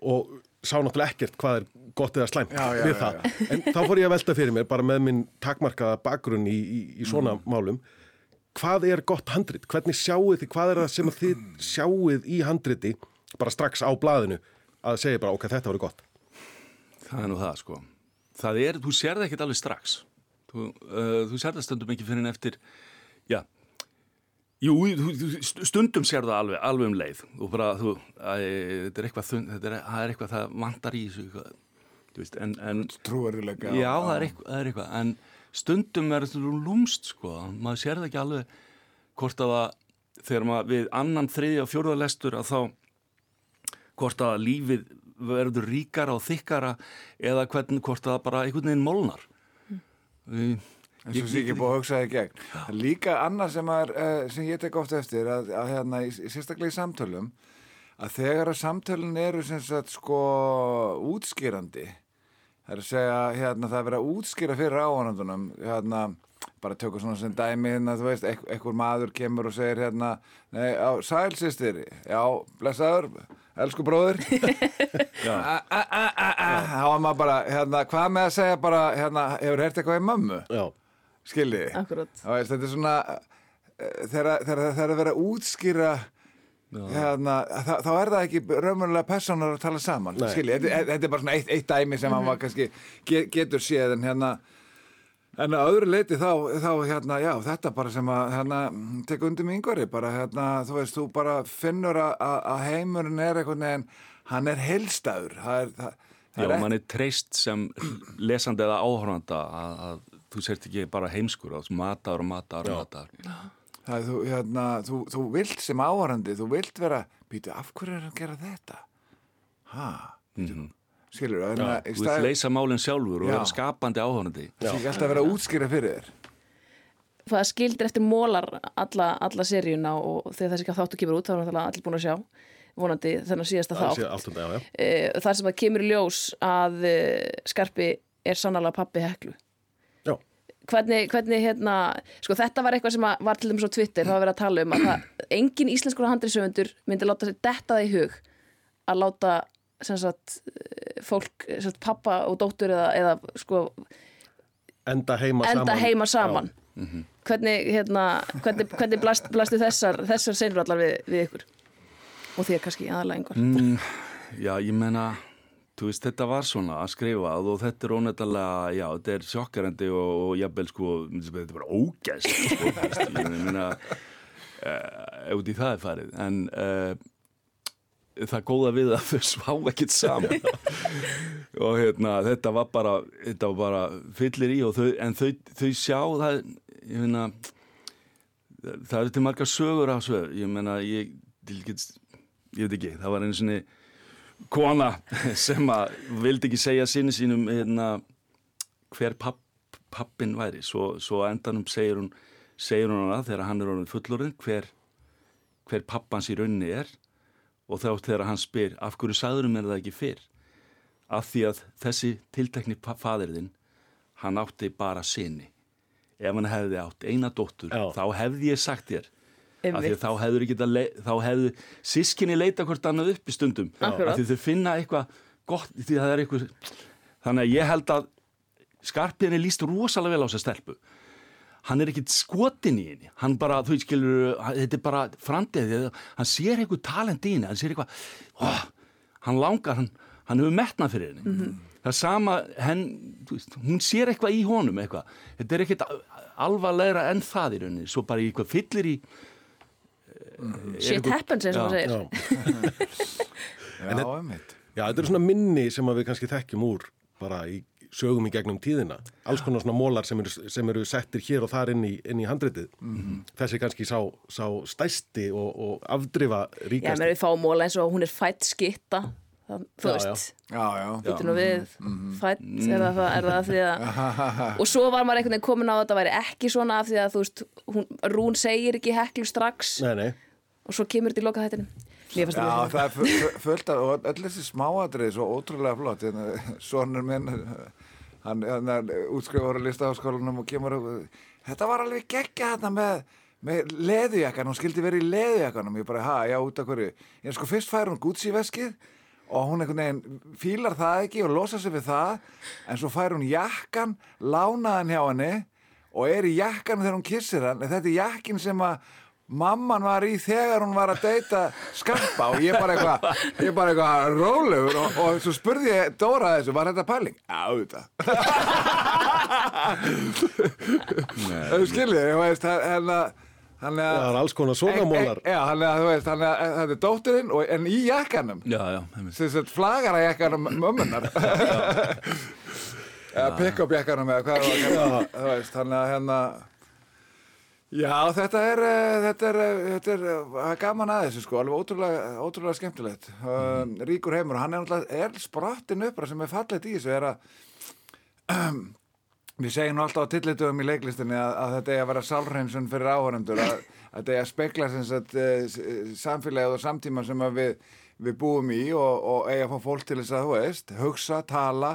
[SPEAKER 2] Og sá náttúrulega ekkert hvað er gott eða slæmt
[SPEAKER 7] Já, já,
[SPEAKER 2] við
[SPEAKER 7] já,
[SPEAKER 2] það. en þá fór ég að velta fyrir mér bara með minn takmarkaða bakgrunn í, í, í svona
[SPEAKER 7] Mm.
[SPEAKER 2] málum hvað er gott handrit, hvernig sjáuð þið hvað er það sem að þið sjáuð í handriti bara strax á blaðinu að segja bara ok, þetta voru gott?
[SPEAKER 5] Það er nú það sko. Það er, þú sér það ekkert alveg strax. Þú, uh, þú sér það stundum ekki fyrir en eftir, já, jú, stundum sér það alveg, alveg um leið. Þú bara, þú, æ, þetta er eitthvað, þetta er, það er eitthvað, það vantar í þessu, eitthvað, þú veist, en, en
[SPEAKER 7] Trúarilega.
[SPEAKER 5] Já, það er, eitthvað, það er eitthvað, en stundum er þetta lúmst, sko, maður sér það ekki alveg hvort að það, þegar maður við annan, þriðja og fjórða lestur að þá, hvort að lífið verður ríkara og þykkara eða hvernig, hvort að það bara einhvern veginn molnar. Mm.
[SPEAKER 7] En svo sé ekki búið að hugsa það í gegn. Er Líka annað sem, er, uh, sem ég tek oft eftir að, að hérna, sérstaklega í samtölum að þegar að samtölun eru sem sagt sko útskýrandi það er að segja hérna það er að útskýra fyrir áhörnandunum hérna bara tökur svona sem dæmi hérna þú veist, ekkur maður kemur og segir hérna nei, á, sælsistir já, blessaður, elsku bróðir. A- a- a- a- a- þá var maður bara, hérna, hvað með að segja bara, hérna, hefur heyrt eitthvað í mömmu?
[SPEAKER 2] Já,
[SPEAKER 7] skiljiði
[SPEAKER 4] Akkurat.
[SPEAKER 7] Þá veist, þetta er svona eh, þegar það er að vera útskýra hérna, þá, þá er það ekki raunverulega personar að tala saman
[SPEAKER 2] Nei.
[SPEAKER 7] skiljiði, þetta, þetta er bara svona eitt, eitt dæmi sem hann var kannski ge, getur séð en hérna en að öðru leiti þá, þá hérna, já, þetta bara sem að hérna, tek undir með yngvari bara hérna, þú veist, þú bara finnur að, að að heimurinn er einhvern veginn hann er heilstæður það er, það, það
[SPEAKER 5] Já,
[SPEAKER 7] er
[SPEAKER 5] mann er treyst sem lesandi eða áhörnanda að, að þú sért ekki bara heimskur að mataður og mataður og mataður.
[SPEAKER 7] Það er þú, hérna, þú, þú vilt sem áhærandi, þú vilt vera, býtu, af hverju er hann að gera þetta? Ha,
[SPEAKER 5] Mm
[SPEAKER 7] skilur,
[SPEAKER 5] Þú vilt
[SPEAKER 7] stað,
[SPEAKER 5] leysa málinn sjálfur og vera skapandi áhörandi.
[SPEAKER 7] það er alltaf að vera útskýra fyrir þér.
[SPEAKER 4] það skildir eftir mólar alla, alla seríuna og þegar þessi þáttu kemur út þá er allir búin að sjá vonandi þennan síðasta þátt
[SPEAKER 2] allt um það, já, já.
[SPEAKER 4] Eh, þar sem það kemur í ljós að eh, Skarpi er sannlega pappi heklu
[SPEAKER 2] Já.
[SPEAKER 4] hvernig, hvernig hérna sko þetta var eitthvað sem að var til dæmis á Twitter það var verið að tala um að það, engin íslenskur handriðsöfundur myndi láta sér detta það í hug að láta sem sagt, fólk, sem sagt, pappa og dóttur eða, eða sko,
[SPEAKER 2] Enda heima
[SPEAKER 4] enda
[SPEAKER 2] saman.
[SPEAKER 4] heima saman.
[SPEAKER 2] Já.
[SPEAKER 4] hvernig, hérna, hvernig, hvernig blast, blastu þessar, þessar seinur allar við, við ykkur? Og þér kannski aðalega einhver?
[SPEAKER 5] Mm, já, ég menna, þú veist, þetta var svona að skrifa og þetta er ónættilega, já, þetta er sjokkarandi og, og jafnvel, sko, þetta er bara ógæst, sko, ég meina, uh, út í það er farið, en uh, það góða við að þau svá ekkert saman. Og hérna, þetta var bara, þetta var bara fyllir í og þau, en þau, þau sjá það, ég meina, það eru til margar sögur af sögur, ég meina, ég, til get, ég veit ekki, það var einu sinni kona sem að vildi ekki segja sinni sínum hérna, hver papp, pappin væri. Svo, svo endanum segir hún segir hún hana þegar hann er fullorinn hver, hver pappans í raunni er og þá þegar hann spyr af hverju sagðurum er það ekki fyrr? Af því að þessi tiltekni faðirðinn hann átti bara sinni ef hann hefði átt eina dóttur
[SPEAKER 2] Já.
[SPEAKER 5] þá hefði ég sagt þér. Þá hefur ekki þá hefðu sískinni leita hvort annað upp í stundum. Því þau finna eitthvað gott því það er eitthvað þannig að ég held að skarpiðin er líst rosalega vel á þessa stelpu hann er ekkit skotin í henni. Hann bara, þú veit skilur þetta er bara framtíð, hann sér eitthvað talent í henni, hann sér eitthvað oh, hann langar, hann, hann hefur metnað fyrir henni. Það er sama henn, veist, hún sér eitthvað í honum eitthvað, þetta er ekkit alvarlegra en það í rauninni, svo bara eitthvað fyllir í
[SPEAKER 4] shit happens eins og maður segir.
[SPEAKER 2] Já.
[SPEAKER 7] Já.
[SPEAKER 2] Já, þetta eru svona minni sem að við kannski þekkjum úr bara í sögum í gegnum tíðina. Alls konar svona mólar sem eru, sem eru settir hér og þar inn í, inn í handritið. Þessi er kannski sá, sá stæsti og, og afdrifa
[SPEAKER 4] Já,
[SPEAKER 2] ríkasti.
[SPEAKER 4] menn við fáum móla eins og hún er fætt skitta það, þú
[SPEAKER 2] Já,
[SPEAKER 4] veist,
[SPEAKER 7] Já, já.
[SPEAKER 4] býttu nú við fætt, er það, það, er það því að og svo var maður einhvern veginn komin á að þetta væri ekki svona af því að þú veist hún, Rún segir ekki heklu strax
[SPEAKER 2] Nei, nei.
[SPEAKER 4] og svo kemur þetta í loka Mér fannst
[SPEAKER 7] Já,
[SPEAKER 4] það
[SPEAKER 7] það er fu- fu- fullt af, og öll þessi smáatrið svo ótrúlega flott. Sónur minn, hann, hann útskrifur á listaháskólanum og kemur upp, þetta var alveg geggja þarna með, með leðujakkan, hún skildi verið í leðujakkanum. Ég bara, ha, já, út af hverju. Ég sko, fyrst fær hún Gucci-veskið og hún einhvern veginn fílar það ekki og losa sig við það, en svo fær hún jakkan, lánaðan hjá henni og er í jakkan þegar hún kissir hann, en þetta er jakkin sem að mamman var í þegar hún var að deyta skampa og ég bara eitthvað ég bara eitthvað rólegur og, og svo spurði ég Dóra þessu, var þetta pæling? Já, þetta Þú skiljið, ég veist hann að Þannig að
[SPEAKER 2] Það er alls konar svona mólar.
[SPEAKER 7] Já, þannig að þú veist, þannig að þetta er dóttirinn og, en í jakkanum.
[SPEAKER 5] Já, já,
[SPEAKER 7] sem sagt flagara jakkanum mömmunar eða pick-up jakkanum eða hvað það var þú veist, þannig að hérna já, þetta er eh, þetta er, eh, þetta er eh, gaman að þessu sko, alveg ótrúlega, ótrúlega skemmtilegt. Um, ríkur heimur hann er náttúrulega er sprottin uppra sem er fallegt í þessu er að Við segjum nú alltaf á tillitum í leiklistinni að, að þetta er að vera sálhreinsun fyrir áhörnendur, að, að þetta er að spekla sem sagt, samfélagið og samtíman sem við, við búum í og, og eiga að fá fólk til þess að, þú veist, hugsa, tala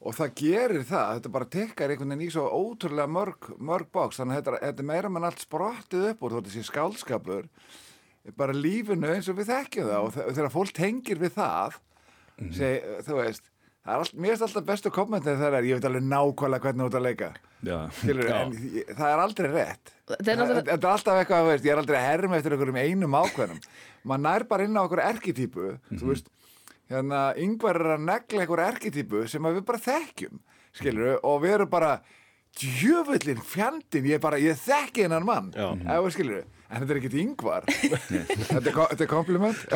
[SPEAKER 7] og það gerir það, þetta bara tekkar einhvern veginn í svo ótrúlega mörg, mörg bóks, þannig að þetta, þetta er meira mann allt sprottið upp úr, þessi skálskapur, bara lífinu eins og við þekkjum það. Og þe- þegar fólk tengir við það, seg, þú veist, það er allt, mér finnst alltaf bestu kommentið þegar er, ég veit alveg nákvæmlega hvernig þú ert að leika.
[SPEAKER 5] Já.
[SPEAKER 7] Skilur, en það er aldrei rétt.
[SPEAKER 4] Þetta er
[SPEAKER 7] þetta er alltaf eitthvað, þú veist, ég er aldrei að herma eftir einhverjum einum ákveðnum. Maður nær bara inn á okkur erkitýpu þú veist, hérna yngvar er að negla einhver erkitýpu sem að við bara þekkjum, skilur og við erum bara djöfullin fjandinn, ég bara, ég þekki hennan mann við skilur en þetta er ekkert yngvar þetta, er, þetta er kompliment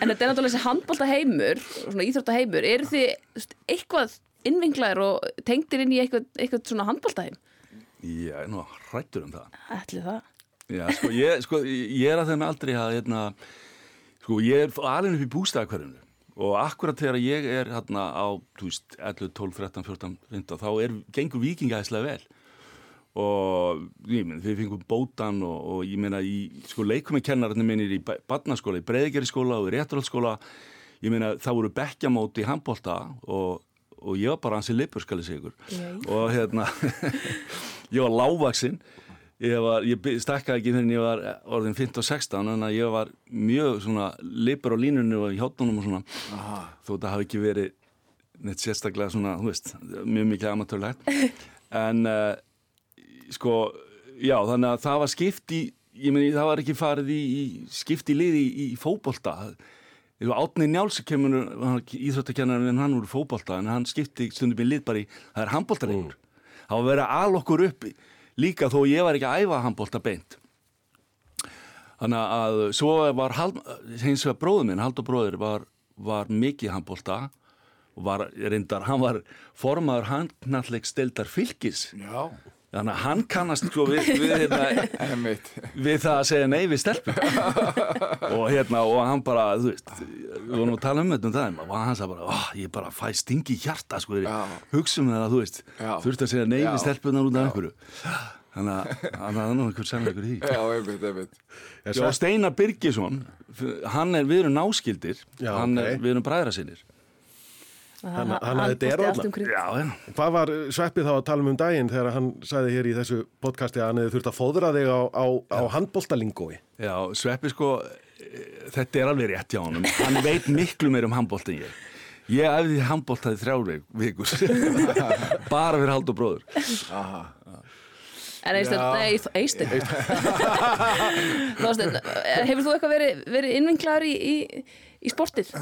[SPEAKER 4] En þetta er náttúrulega þessi handbólta heimur, svona íþrótta heimur, eru þið eitthvað innvinglaðir og tengdir inn í eitthvað, eitthvað svona handbólta heim?
[SPEAKER 5] Ég er nú hrættur um það.
[SPEAKER 4] Ætli það.
[SPEAKER 5] Já, sko, ég, sko, ég er að þeim aldrei að, hérna, sko, ég er alveg upp í bústæðakverfinu og akkurat þegar ég er hérna á, þú veist, 11, 12, 13, 14, 15, þá er, gengur vikingæðislega vel. Og ég minn, við fengum bótan og, og ég meina í, sko, leikumekennarinn minnir í barnaskóla, í breyðgerðiskóla og í réttarhaldsskóla, ég meina, það voru bekkjamóti í handbólta og, og ég var bara hansi lipur, skal ég segja ykkur og hérna, ég var lágvaksinn ég, var, ég stakkaði ekki fyrir en ég var orðin 15 og 16 en ég var mjög svona lipur á línunni og í hjátunum og svona. Þó það hafi ekki verið neitt sérstaklega svona, þú veist, mjög mikið amatörlegt. En uh, sko, já, þannig að það var skipt í, ég meni, það var ekki farið í, í skipt í liði í, í fótbolta. Átni Njáls kemur íþróttakennarinn en hann úr fótbolta en hann skipti stundum í lið bara í, það er handboltareikur það var verið að ala okkur upp líka þó ég var ekki að æfa handbolta beint. Þannig að svo var hins vegar bróður minn, Haldur bróður var, var mikið handbolta. Og var reyndar, hann var formaður handnalleg stildar fylgis
[SPEAKER 7] já,
[SPEAKER 5] þannig að hann kannast sko við, við, hérna, við það að segja nei við stelpum og hérna og hann bara þú veist, við vorum að tala um þetta um það og hann sagði bara, ég bara fæ stingi hjarta sko, hugsa um það að þú veist.
[SPEAKER 7] Já.
[SPEAKER 5] þurfti að segja nei við stelpunar út af einhverju. Þannig að það er nú einhver sannleikur í
[SPEAKER 7] já, einmitt, einmitt.
[SPEAKER 5] Já, Steinar Birgisson hann er, við erum náskildir
[SPEAKER 2] Já,
[SPEAKER 5] hann er, við erum bræðra sinir
[SPEAKER 2] Hann- hann að þetta er þarna.
[SPEAKER 4] um
[SPEAKER 2] Hvað var Sveppið þá að tala um um daginn þegar hann sagði hér í þessu podcasti að hann hefði þurft að fóðra þig á, á, á handboltalingói?
[SPEAKER 5] Já, Sveppi sko, þetta er alveg rétt hjá honum. Hann veit miklu meir um handbólt en ég. Ég æfði handbólt það í þrjár vikur. Bara fyrir hald og bróður.
[SPEAKER 4] En Eisteinn,
[SPEAKER 7] Já.
[SPEAKER 4] nei. Þorsteinn, hefur þú eitthvað verið, verið innvinglaður í, í, í sportið?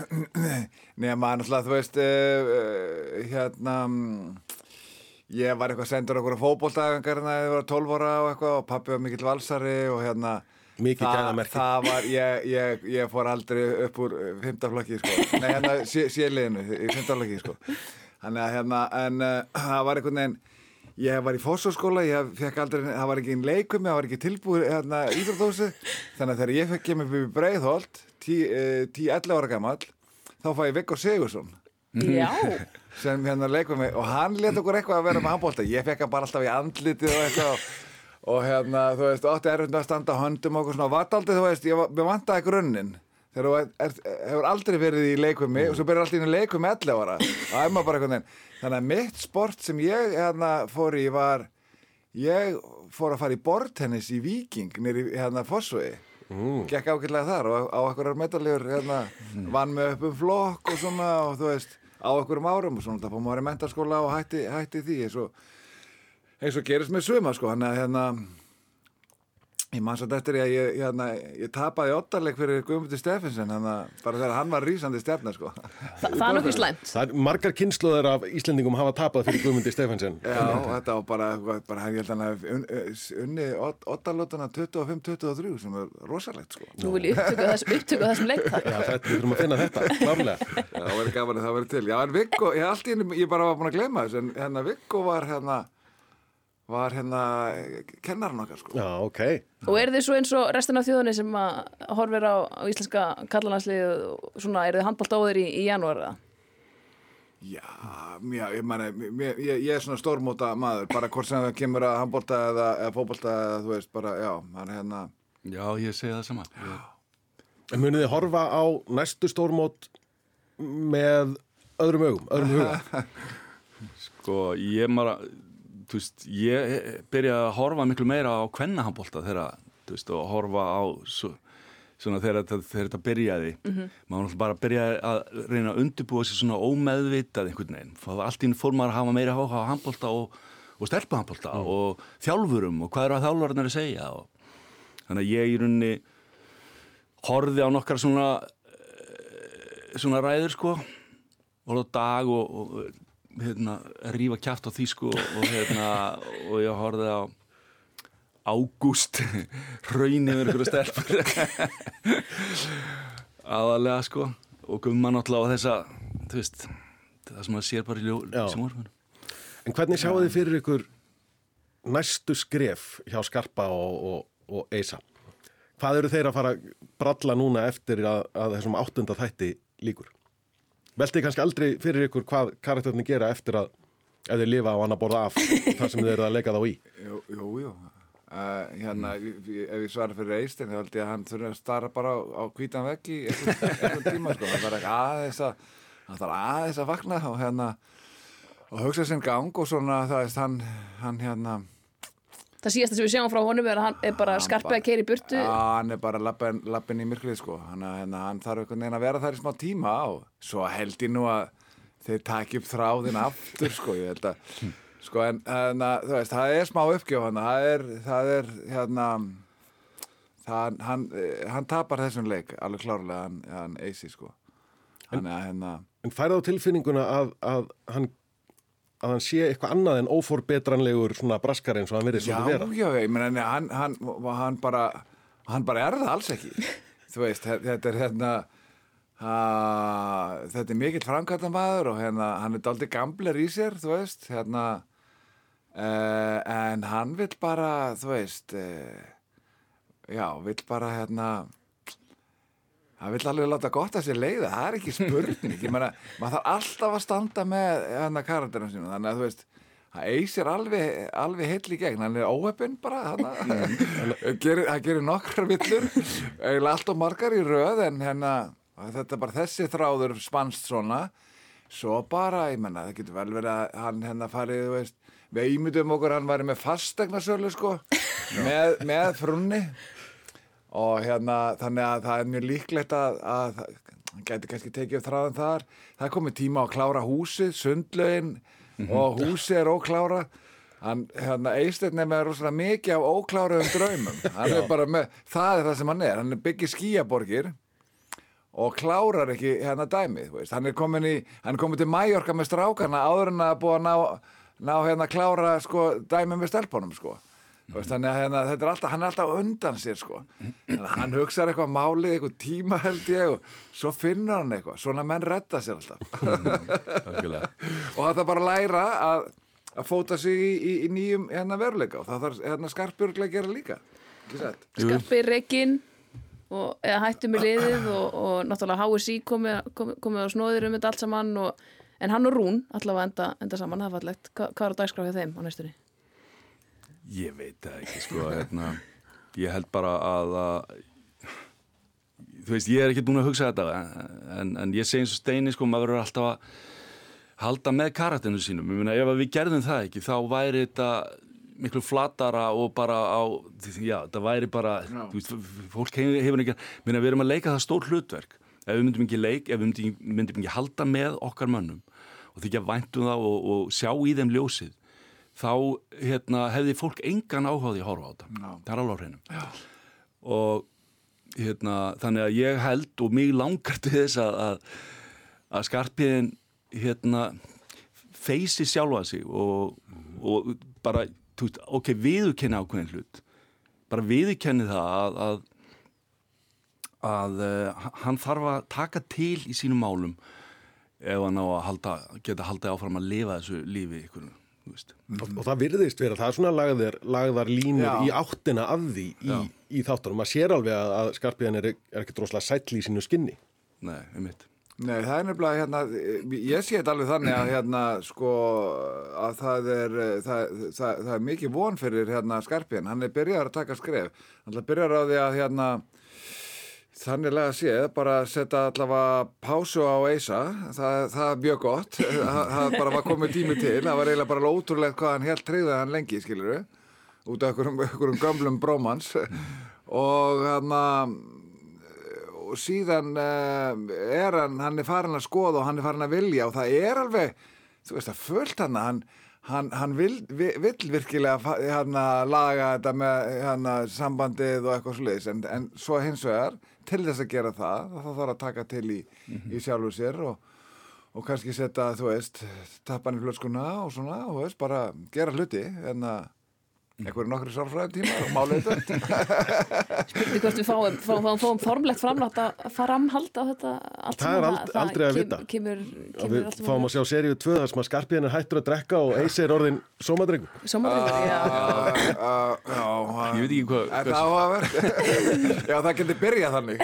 [SPEAKER 7] Nema, náttúrulega, þú veist, uh, uh, hérna, mm, ég var eitthvað sendur okkur á fótboltaðingar þegar ég var 12 ára og eitthvað og pappi var mikill valsari og hérna,
[SPEAKER 2] Mikið gæðamerki.
[SPEAKER 7] Það var, ég, ég, ég fór aldrei upp úr uh, fimmtaflokki, sko, nei, hérna, séliðinu í fimmtaflokki, sko. Þannig að hérna, en uh, það var einhvern veginn, ég var í aldrei, það var ekki einn leikum, það var ekki tilbúið hérna íþróttósi, þannig að þegar ég fekk kemur upp í Breiðholt, 10-11 ára gamall, þá fæ ég Viggo Sigursson
[SPEAKER 4] Já.
[SPEAKER 7] sem hérna leikum mig og hann let okkur eitthvað að vera með handbólta ég fekk hann bara alltaf í andlitið og eitthvað og, og hérna, þú veist, átti erfitt með að standa höndum og okkur svona, vart aldrei, þú veist, ég, var- mér vantaði grunninn þegar þú hefur aldrei verið í leikvimi og svo byrjar alltaf inn í leikvimi 11 ára. Og maður bara einhvern veginn þannig að mitt sport sem ég hérna fór í var ég fór að fara í bortennis í Viking nýri hérna Fossvegi gekk ágætlega þar og á okkur metalljur hérna, vann með upp um flokk og svona og þú veist á okkur um árum og svona það fór maður í mentaskóla og hætti, hætti því eins og, eins og gerist með suma sko. Hann að hérna Ég man satt eftir ég, ég, hérna, ég tapaði ottarleik fyrir Guðmundur Steffensen bara þegar hann var rísandi stjarnar sko.
[SPEAKER 4] Þa, það er nokkuð slæmt.
[SPEAKER 2] Það er margar kynnslóðar af Íslendingum hafa tapað fyrir Guðmundi Stefansson.
[SPEAKER 7] Já, þetta var bara, bara hann, ég held að un, unni ottarlótana 25-23 sem er rosalegt sko.
[SPEAKER 4] Nú vil ég upptöku þess, upptöku þessum leiktak.
[SPEAKER 2] Já, þetta, við þurfum að finna þetta, klárlega.
[SPEAKER 7] Já, það verið gaman að það verið til. Já, en Viggo, ég, allt í einu- ég bara var búin að gleyma þessu, en hérna Viggo var hérna, var hérna kennarinn okkar sko.
[SPEAKER 2] Já, ok.
[SPEAKER 4] Og eru þið svo eins og restin af þjóðinni sem að horfir á, á íslenska kallalanslið og svona, eru þið handbólt óður í, í janúar eða?
[SPEAKER 7] Já, já, ég mani, ég, ég er svona stórmóta maður, bara hvort sem það kemur að handbólta eða, eða fótbolta eða þú veist, bara, já, er hérna,
[SPEAKER 5] Já, ég segi það saman. Ég,
[SPEAKER 2] En munið þið horfa á næstu stórmót með öðrum augum, öðrum huga?
[SPEAKER 5] sko, ég bara, þú veist, ég byrjaði að horfa miklu meira á kvennahandbólta þegar, þú veist, og horfa á svo, svona þegar þetta, þegar þetta byrjaði. Maður bara byrjaði að reyna að undirbúa sér svona ómeðvitað einhvern veginn. Allt í einu fór maður að hafa meira áhuga á handbólta og, og stelpahandbólta og þjálfurum og hvað eru að þjálfurinn að segja og þannig að ég í rauninni horfði á nokkar svona eh, svona ræður sko og dag og, og hérna, rífa kjátt á því sko og, hérna, og ég horfði á ágúst raun yfir ykkur stelpur aðalega sko og gumma náttúrulega á þessa þú veist, það sem maður sér bara í ljó,
[SPEAKER 2] Já.
[SPEAKER 5] sjónvarpinu.
[SPEAKER 2] En hvernig sjáu þið fyrir ykkur næstu skref hjá Skarpa og, og, og Eisa? Hvað eru þeir að fara að bralla núna eftir að, að þessum áttunda þætti líkur? Veltið kannski aldrei fyrir ykkur hvað karakterni gera eftir að ef þeir lifa á annar borða af þar sem þeir eru að leika þá í?
[SPEAKER 7] jú, jú, jú. Uh, hérna, ég- ef ég svara fyrir Eistein þá held ég að hann þurfi að stara bara á, á hvítan vegg í einhvern einhvern tíma sko. það þarf aðeins að hann þarf aðeins að vakna og hérna og hugsa sinn gang og svona það veist hann, hann hérna
[SPEAKER 4] Það síðasta sem við sjáum frá honum er að hann er bara
[SPEAKER 7] Hann
[SPEAKER 4] skarpið að keira í burtu.
[SPEAKER 7] Já, hann er bara lappin, lappin í myrkrið sko. Hann, hérna, hann þarf einhvern veginn að vera þar í smá tíma og svo held ég nú að þeir taki upp þráðin aftur sko, ég held að sko en hérna, þú veist, það er smá uppgjöf hann, það er, það er hérna það, hann, hann tapar þessum leik alveg klárlega hann, hann eisi sko. Hann er hérna
[SPEAKER 2] En færðu á tilfinninguna að, að, hann, að hann sé eitthvað annað en óforbetranlegur svona braskar eins og hann verið
[SPEAKER 7] Já,
[SPEAKER 2] svona vera?
[SPEAKER 7] já, ég meina, nei, hann, hann, hann bara hann bara er það alls ekki þú veist, þe- þetta er hérna ha, þetta er mikill framkvæmdamaður og hérna, hann er daldið gamler í sér, þú veist hérna uh, en hann vill bara, þú veist uh, já, vill bara hérna hann vill alveg láta gott að sér leiða það er ekki spurning, ég meina maður þarf alltaf að standa með hérna karakterinu sínum, þannig að þú veist það eysir alveg, alveg heill í gegn. Hann er óheppinn bara hann gerir, hann gerir nokkrar villur. Eiginlega allt og margar í röð en hérna, þetta er bara þessi þráður spannst svona. Svo bara, ég menna, það getur vel verið að hann hérna farið, þú veist við ímyndum okkur, hann væri með fastegnasölu sko, með, með frunni og hérna þannig að það er mjög líklegt að, að hann gæti kannski tekið upp þráðan þar. Það er komið tíma að klára húsið sundlaugin og húsið er óklára hann, hérna, er með rosalega mikið af ókláruðum draumum. Hann er bara með, það er það sem hann er. Hann er byggið skíaborgir og klárar ekki hérna dæmið veist. hann er komin í, hann er komin til Mallorca með strákarna áður en að búa að ná, ná hérna klára sko dæmið með stelpunum sko þannig að hérna, þetta er alltaf, hann er alltaf undan sér sko. Hann hugsaður eitthvað málið, eitthvað tíma held ég og svo finnur hann eitthvað, svona menn redda sér alltaf. Og það þarf bara að læra að, að fóta sig í, í, í nýjum hérna veruleika. Og það þarf hérna skarpjörglega að gera líka. Ekki sett
[SPEAKER 4] Skarpið reikinn og eða hættu með liðið og, og náttúrulega HSI komið, komið, komið á snóðir um þetta allt saman og, en hann og Rún allavega enda, enda saman, það er fallegt. Hva, hvað er á dagskráfið þeim á næstunni?
[SPEAKER 5] Ég veit það ekki, sko, hérna, ég held bara að, að þú veist, ég er ekki búin að hugsa þetta, en, en ég segi eins og Steini, sko, maður verður alltaf að halda með karatinu sínum. Ég meina, ef að við gerðum það ekki, þá væri þetta miklu flatara og bara á, já, það væri bara, veist, fólk hefur, ekki, minna, við erum að leika það stór hlutverk. Ef við myndum ekki leik, ef við myndum ekki, myndum ekki halda með okkar mönnum og þykja væntum það og, og sjá í þeim ljósið, þá hérna, hefði fólk engan áhugaði að horfa á þetta. Það er alveg á hreinum. Og hérna, þannig að ég held og mig langar til þess að, að, að skarpiðin hérna, feysi sjálfa sig og, og bara, veist, ok, viðurkenni ákveðin hlut. Bara viðurkenni það að, að að uh, hann þarf að taka til í sínum málum ef hann á að halda, geta haldið áfram að lifa þessu lífi ykkur, þú veist.
[SPEAKER 2] Og, og það virðist vera, það er svona lagðar, lagðar línur
[SPEAKER 7] Já.
[SPEAKER 2] í áttina af því í, í þáttunum, maður sér alveg að, að skarpiðan er, er ekki droslega sætli í sínu skinni.
[SPEAKER 5] Nei, einmitt.
[SPEAKER 7] Nei, það er nefnilega hérna, ég sé þetta alveg þannig að hérna, sko, að það er, það, það, það er mikið von fyrir hérna skarpin, hann er byrjar að taka skref, hann er byrjar á því að hérna, þannig lega séð, bara setja allavega pásu á Eisa, það, það er mjög gott, það, bara var komið tími til, það var eiginlega bara ótrúlegt hvað hann helt treyðið hann lengi, skilur við, út af einhverjum, gömlum brómans og hann að og síðan uh, er hann, hann er farin að skoða og hann er farin að vilja og það er alveg, þú veist að fullt hann hann, hann, hann vil, vi- vill virkilega hann að laga þetta með hann að sambandið og eitthvað sliðis en, en svo hins vegar til þess að gera það, þá þarf að taka til í, í sjálfu sér og, og kannski setja, þú veist, tappan í flöskuna og svona, þú veist, bara gera hluti en að einhverju nokkri sálfræðin tíma og málið þetta
[SPEAKER 4] Spurning hvort við fáum, fáum, fáum, fáum formlegt framlátt að framhalda þetta allt
[SPEAKER 2] Það er ald- aldrei að
[SPEAKER 4] kem-
[SPEAKER 2] vita.
[SPEAKER 4] Kemur, kemur
[SPEAKER 2] við fáum að sjá seríu 2 þar sem að skarpiðan er hættur að drekka og Eisi er orðin sómadrengur
[SPEAKER 4] Sómadrengur, já.
[SPEAKER 7] Uh, uh, já,
[SPEAKER 5] Ég veit ekki hvað-
[SPEAKER 7] það áhugavert? já, það getur byrjað þannig.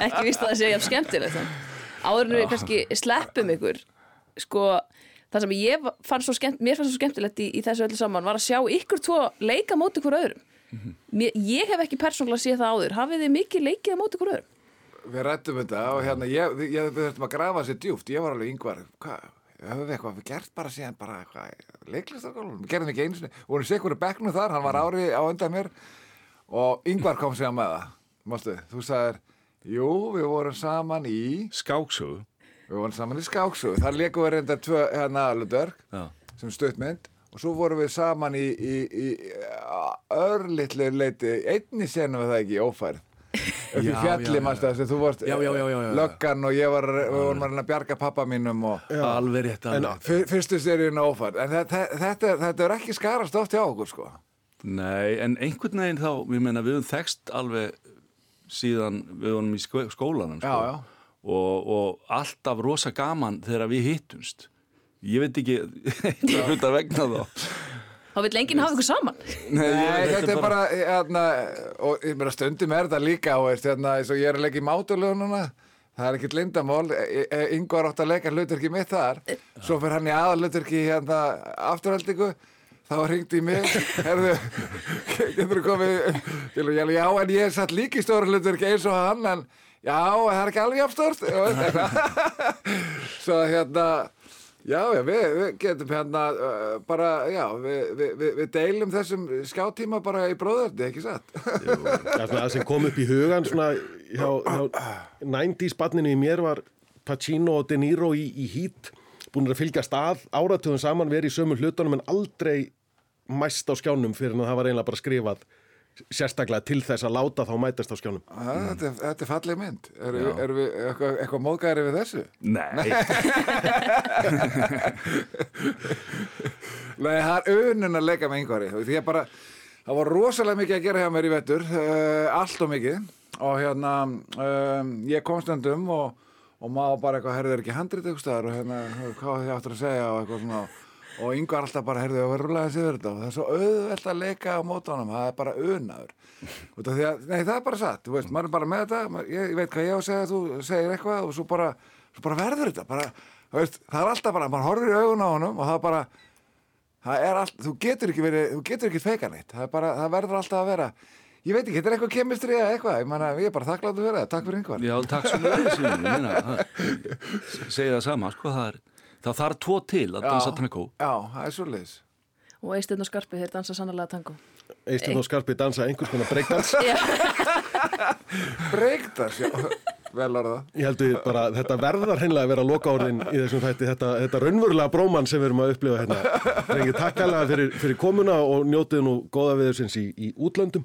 [SPEAKER 4] ekki víst að það sé jafn skemmtilegt en áður en við kannski sleppum ykkur sko það sem ég fann svo skemmt, mér fannst svo skemmtilegt í, í þessu öllu saman var að sjá ykkur tvo leika móti hver öðrum. Mér, ég hef ekki persónulega séð það áður. Hafið þið mikið leikið á móti hver öðrum?
[SPEAKER 7] Við rættum þetta og hérna, ég, ég, við þurftum að grafa sér djúft. Ég var alveg yngvar, hvað, höfum við eitthvað, við gert bara síðan bara eitthvað, leiklistargólum, við gerðum ekki einu sinni, vorum sér hverju bekknu þar, hann var ári á undan mér. Og yngvar kom síðan með það. Mástu, þú sagðir, jú, við vorum saman í,
[SPEAKER 5] Skáksögu.
[SPEAKER 7] Við vorum saman í skáksu, þar leikum við reynda tvö, hérna,
[SPEAKER 5] Já.
[SPEAKER 7] sem stuttmynd og svo vorum við saman í, í, í örlittlu leiti, einni senum við það ekki, ófærð. upp í
[SPEAKER 5] Já, já,
[SPEAKER 7] fjalli,
[SPEAKER 5] já,
[SPEAKER 7] þess að þú
[SPEAKER 5] Já, já, já, já, já.
[SPEAKER 7] löggan og ég var, við vorum að bjarga pappa mínum og
[SPEAKER 5] Alveg rétt, alveg rétt.
[SPEAKER 7] fyr, fyrstu seríun ófært en þetta, þetta, þetta er ekki skarast oft hjá okkur sko
[SPEAKER 5] Nei, en einhvern veginn þá, við meina, við höfum þekst alveg síðan við vorum í skó- skólanum, sko.
[SPEAKER 7] Já, já.
[SPEAKER 5] Og, og alltaf rosa gaman þegar við hittumst. Ég veit ekki, eitthvað hluta vegna þá.
[SPEAKER 4] þá vil enginn hafa ykkur saman
[SPEAKER 5] Nei,
[SPEAKER 7] Nei,
[SPEAKER 5] ég-
[SPEAKER 7] þetta er bara, hérna, og ég meina stundum er þetta líka og hérna, eins og ég er að leika í mátulögununa það er ekkert lindamál yngvar átt að leika hlutverki mitt þar svo fyrir hann í aðal hlutverki hérna afturhaldingu þá ringdi í mig herðu, getur þú komið ég já, en ég er satt líki stóra hlutverki eins og hann en já, það er ekki alveg jafnstórt svo hérna Já, já, við, við getum hérna uh, bara, já, við, við, við, deilum þessum skáttíma bara í bróðardi, ekki satt?
[SPEAKER 2] Svona, það sem kom upp í hugan svona, hjá, hjá 90s barninu í mér var Pacino og De Niro í, í Heat búin að fylgjast að áratöðum saman verið í sömu hlutunum en aldrei mæst á skjánum fyrir en það var eiginlega bara skrifað sérstaklega til þess að láta þá mætast á skjánum
[SPEAKER 7] Ah, þetta, er- þetta er falleg mynd. Erum er, er við eitthvað, eitthvað móðgæri við þessu?
[SPEAKER 5] Nei,
[SPEAKER 7] Nei, það er unin að leika með einhverju. Því ég bara, það var rosalega mikið að gera hjá mér í vettur, uh, allt og mikið. Og hérna, um, ég kom stundum og, og maður bara eitthvað, herðið er ekki handrið eitthvað og hérna, hvað þið áttur að segja og eitthvað svona. Og yngvar alltaf bara, herðið, það var rúlega að segja þetta? Og það er svo auðvelt að leika á mótunum, það er bara unaður. Að, nei, það er bara satt, veist, maður er bara með þetta, maður, ég, ég veit hvað ég á að segja, þú segir eitthvað og svo bara, svo bara verður þetta, bara, veist, það er alltaf bara, maður horfir í augun á honum og það bara, það er allt, þú getur ekki verið þú getur ekki feika neitt, það, er bara, það verður alltaf að vera. Ég veit ekki, þetta er eitthvað kemistri eða eitthvað, ég manna, ég er bara þakkláttu fyrir það, takk fyrir einhver
[SPEAKER 5] Já, takk það- þarf tvo til að dansa tango.
[SPEAKER 7] Já, það er svolítið
[SPEAKER 4] Og Eistinn og Skarpi, þeir dansa sannlega tango.
[SPEAKER 2] Eistun og Skarpi dansa einhvers konar breakdans
[SPEAKER 7] breyktas, já, vel orða
[SPEAKER 2] Ég held við bara, þetta verðar hreinlega að vera loka orðin í þessum þætti, þetta, þetta raunverulega bróman sem við erum að upplifa hérna. Rengið takkalega fyrir, fyrir komuna og njótið nú góða viðursins í, í útlöndum.